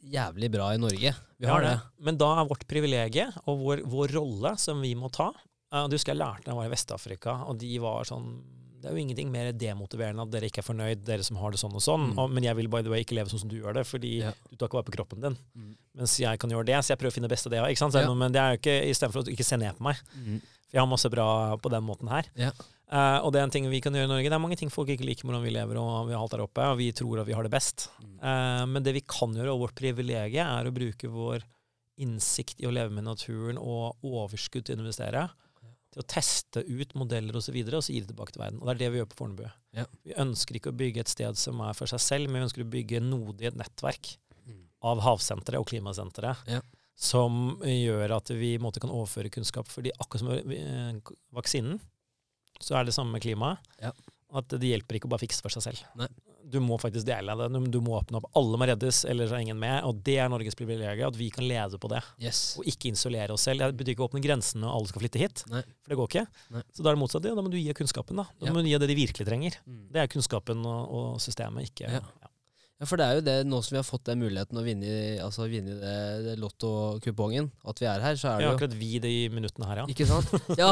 jævlig bra i Norge. Vi har det. Men da er vårt privilegie og vår, vår rolle som vi må ta eh, Du husker jeg lærte da jeg var i Vest-Afrika, og de var sånn Det er jo ingenting mer demotiverende at dere ikke er fornøyd, dere som har det sånn og sånn. Mm. Og, men jeg vil by the way ikke leve sånn som du gjør det, fordi Ja. du tar ikke vare på kroppen din. Mm. Mens jeg kan gjøre det, så jeg prøver å finne det beste av det òg. Ja. Men det er jo ikke istedenfor å ikke se ned på meg. Mm. For jeg har masse bra på den måten her. Ja. Uh, og det er en ting vi kan gjøre i Norge. Det er mange ting folk ikke liker hvordan vi lever og vi har alt der oppe, og vi tror at vi har det best. Eh, men det vi kan gjøre, og vårt privilegium, er å bruke vår innsikt i å leve med naturen og overskudd til å investere. Til å teste ut modeller osv., og, så videre, og så gi det tilbake til verden. Og det er det vi gjør på Fornebu. Ja. Vi ønsker ikke å bygge et sted som er for seg selv, men vi ønsker å bygge nodig et nettverk Mm. av havsentre og klimasentre Ja. som gjør at vi i måte kan overføre kunnskap. Fordi akkurat som eh, vaksinen, så er det samme med klimaet. Ja. At det hjelper ikke å bare fikse for seg selv. Nei. Du må faktisk dele det. Du- Du må åpne opp. Alle må reddes, ellers er ingen med. Og det er Norges privilegium, at vi kan lede på det. Yes. Og ikke isolere oss selv. Det betyr ikke å åpne grensene og alle skal flytte hit. Nei. For det går ikke. Nei. Så da er det motsatt. Ja, da må du gi kunnskapen, da. Da Ja. må du gi det de virkelig trenger. Mm. Det er kunnskapen og, og systemet, ikke Ja. Ja. For det er jo det, nå som vi har fått den muligheten å vinne, altså vinne det, det lottokupongen, at vi er her, så er det Ja, akkurat vi de minuttene her, ja. Ikke sant? <laughs> Ja,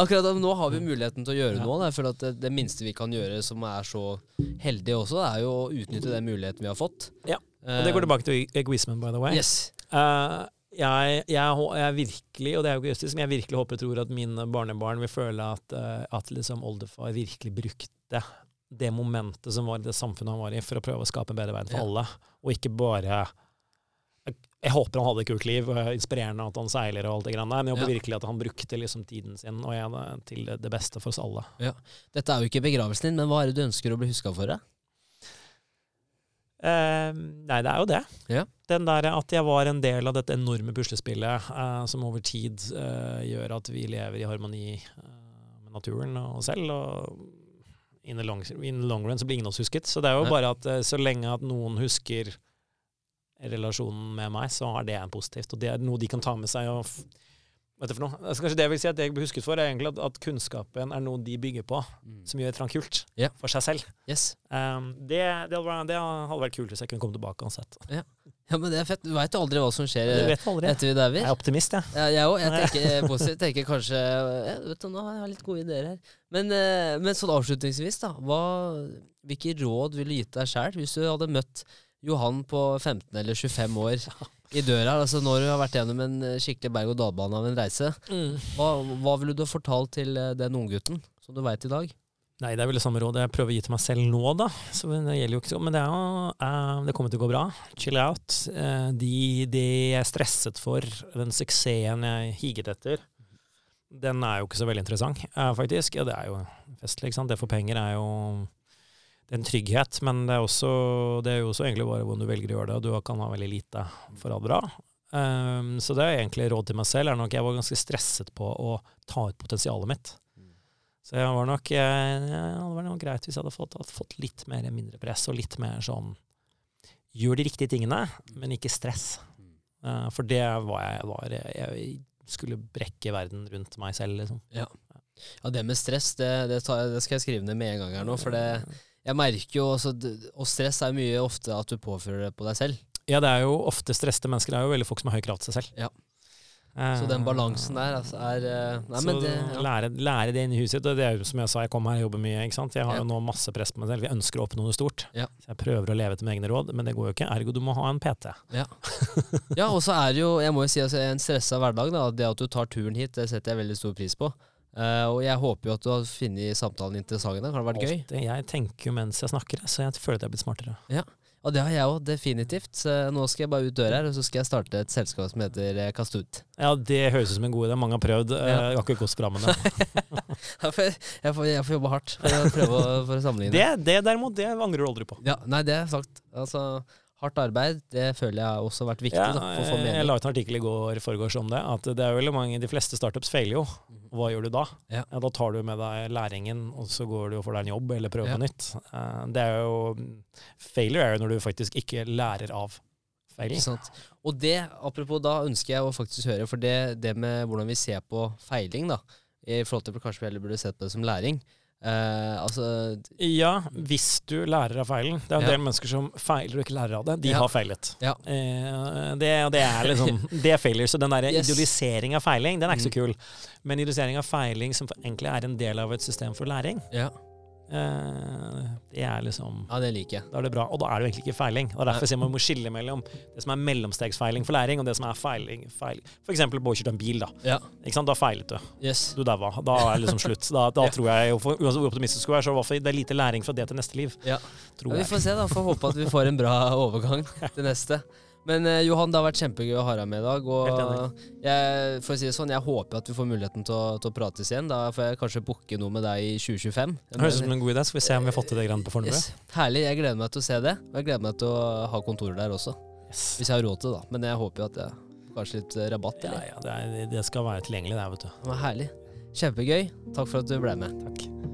akkurat nå har vi muligheten til å gjøre Ja. noe. Jeg føler at det, det minste vi kan gjøre som er så heldige også, er jo å utnytte den muligheten vi har fått. Ja, Og det går tilbake til egoismen, by the way. Yes. Uh, jeg, jeg, jeg virkelig, og det er jo ikke justisk, men jeg virkelig håper og tror at mine barnebarn vil føle at, eh, at liksom oldefar virkelig brukte det momentet som var i det samfunnet han var i, for å prøve å skape en bedre verden for Ja. alle, og ikke bare jeg, jeg håper han hadde et kult liv, og er inspirerende at han seiler og alt det greiene der, men jeg håper Ja. virkelig at han brukte liksom tiden sin og jeg, det, til det, beste for oss alle. Dette er jo ikke begravelsen din, men hva er det du ønsker å bli huska for? Det? Uh, nei, det er jo det. Ja. Den der at jeg var en del av dette enorme puslespillet uh, som over tid uh, gjør at vi lever i harmoni eh, med naturen og oss selv. Og in the, long, in the long run så blir ingen av oss husket. Så det er jo Nei. bare at eh, så lenge at noen husker relasjonen med meg, så er det en positivt. Og det er noe de kan ta med seg. og vet du for noe? Altså, kanskje det jeg vil si at det jeg blir husket for, er egentlig at, at kunnskapen er noe de bygger på, som gjør et eller annet kult yeah. for seg selv. Yes. Um, det, det, hadde vært, det hadde vært kult hvis jeg kunne komme tilbake uansett. Ja, men det er fett. Du veit aldri hva som skjer etter vi dauer. Jeg er optimist, jeg. Ja, jeg òg. Jeg tenker positivt. tenker kanskje ja, vet du, Nå har jeg litt gode ideer her. Men, eh, men sånn avslutningsvis, da. Hva, hvilke råd ville du gitt deg sjæl hvis du hadde møtt Johan på 15 eller 25 år i døra? Altså Når du har vært gjennom en skikkelig berg-og-dal-bane av en reise, hva, hva ville du ha fortalt til eh, den unggutten som du veit i dag? Nei, det er vel det samme rådet jeg prøver å gi til meg selv nå, da. Så det gjelder jo ikke så, Men det, er eh, det kommer til å gå bra. Chill out. Eh, de, de jeg stresset for, den suksessen jeg higet etter, den er jo ikke så veldig interessant, eh, faktisk. Ja, det er jo festlig, ikke sant. Det for penger er jo det er en trygghet, men det er, også, det er jo også egentlig bare hvordan du velger å gjøre det, og du kan ha veldig lite for alt bra. Um, så det er egentlig råd til meg selv. er nok Jeg var ganske stresset på å ta ut potensialet mitt. Så jeg var nok, jeg, ja, det var nok greit hvis jeg hadde fått, hadde fått litt mer mindre press, og litt mer sånn Gjør de riktige tingene, men ikke stress. Uh, for det var jeg, var jeg skulle brekke verden rundt meg selv, liksom. Ja, ja det med stress, det, det, tar, det, skal jeg skrive ned med en gang her nå. For det, jeg merker jo også Og stress er mye ofte at du påfører det på deg selv. Ja, det er jo ofte stressede mennesker. Det er jo veldig folk som har høy krav til seg selv. Ja. Så den balansen der altså, er eh, nei, Så det, ja. lære, lære, det inn i huset sitt. Det er jo som jeg sa, jeg kommer her og jobber mye. Jeg har jo nå masse press på meg selv. Jeg ønsker å oppnå noe stort. Ja. Så jeg prøver å leve etter mine egne råd, men det går jo ikke. Ergo du må ha en PT. Ja, <laughs> ja og så er det jo, jeg må jo si altså, en stressa hverdag. da, Det at du tar turen hit, det setter jeg veldig stor pris på. Uh, og jeg håper jo at du har funnet samtalen interessant. Har det vært gøy? Jeg tenker jo mens jeg snakker, så jeg føler at jeg har blitt smartere. Ja. Og det har jeg òg, definitivt. Så nå skal jeg bare ut døra her, og så skal jeg starte et selskap som heter eh, Kast ut. Ja, det høres ut som en god idé. Mange har prøvd. Eh, ja. Jeg har ikke gått bra med det. <laughs> jeg, får, jeg, får, jeg, får, jobbe hardt for å prøve å, for å sammenligne. Det, det derimot, det angrer du aldri på. Ja, Nei, det er sagt. Altså, hardt arbeid, det føler jeg også har vært viktig. Ja, da, for å få Jeg la ut en artikkel i går foregårs om det, at det er veldig mange, de fleste startups feiler jo. Mhm. Hva gjør du da? Ja. Ja, da tar du med deg læringen, og så går du og får deg en jobb, eller prøver på nytt. Uh, det er jo Failure er jo når du faktisk ikke lærer av feiling. Og det, apropos, da ønsker jeg å faktisk høre, for det, det med hvordan vi ser på feiling, da, i forhold til kanskje vi heller burde sett på det som læring, Uh, altså Ja, hvis du lærer av feilen. Det er en ja. del mennesker som feiler og ikke lærer av det. De ja. har feilet. Ja. Eh, det, det, er liksom <laughs> Det er failure. Så den der yes. idealisering av feiling, den er ikke så mm. kul. Men idealisering av feiling som egentlig er en del av et system for læring, ja. Eh, det er liksom Ja, det liker jeg. Da er det bra. Og da er det jo egentlig ikke feiling. Og derfor sier man må skille mellom det som er mellomstegsfeiling for læring, og det som er feiling. feiling. For eksempel på å kjøre en bil, da. Ja. Ikke sant? Da feilet du. Yes. Du daua. Da er det liksom <laughs> slutt. Da, da ja. tror jeg, uansett hvor optimistisk du er, så det er lite læring fra det til neste liv. Ja. ja vi får se, da. Får håpe at vi får en bra overgang <laughs> til neste. Men eh, Johan, det har vært kjempegøy å ha deg med i dag. Og jeg, for å si det sånn, jeg håper at vi får muligheten til å, til å prates igjen. Da får jeg kanskje booke noe med deg i 2025. Høres ut som en god idé. Skal vi se om vi har fått til det grann på Fornebu. Yes. Herlig. Jeg gleder meg til å se det. Og jeg gleder meg til å ha kontorer der også. Yes. Hvis jeg har råd til det, da. Men jeg håper jo at jeg Kanskje litt rabatt? Eller? Ja, ja det, er, det, skal være tilgjengelig, det, vet du. Det var herlig. Kjempegøy. Takk for at du ble med. Takk.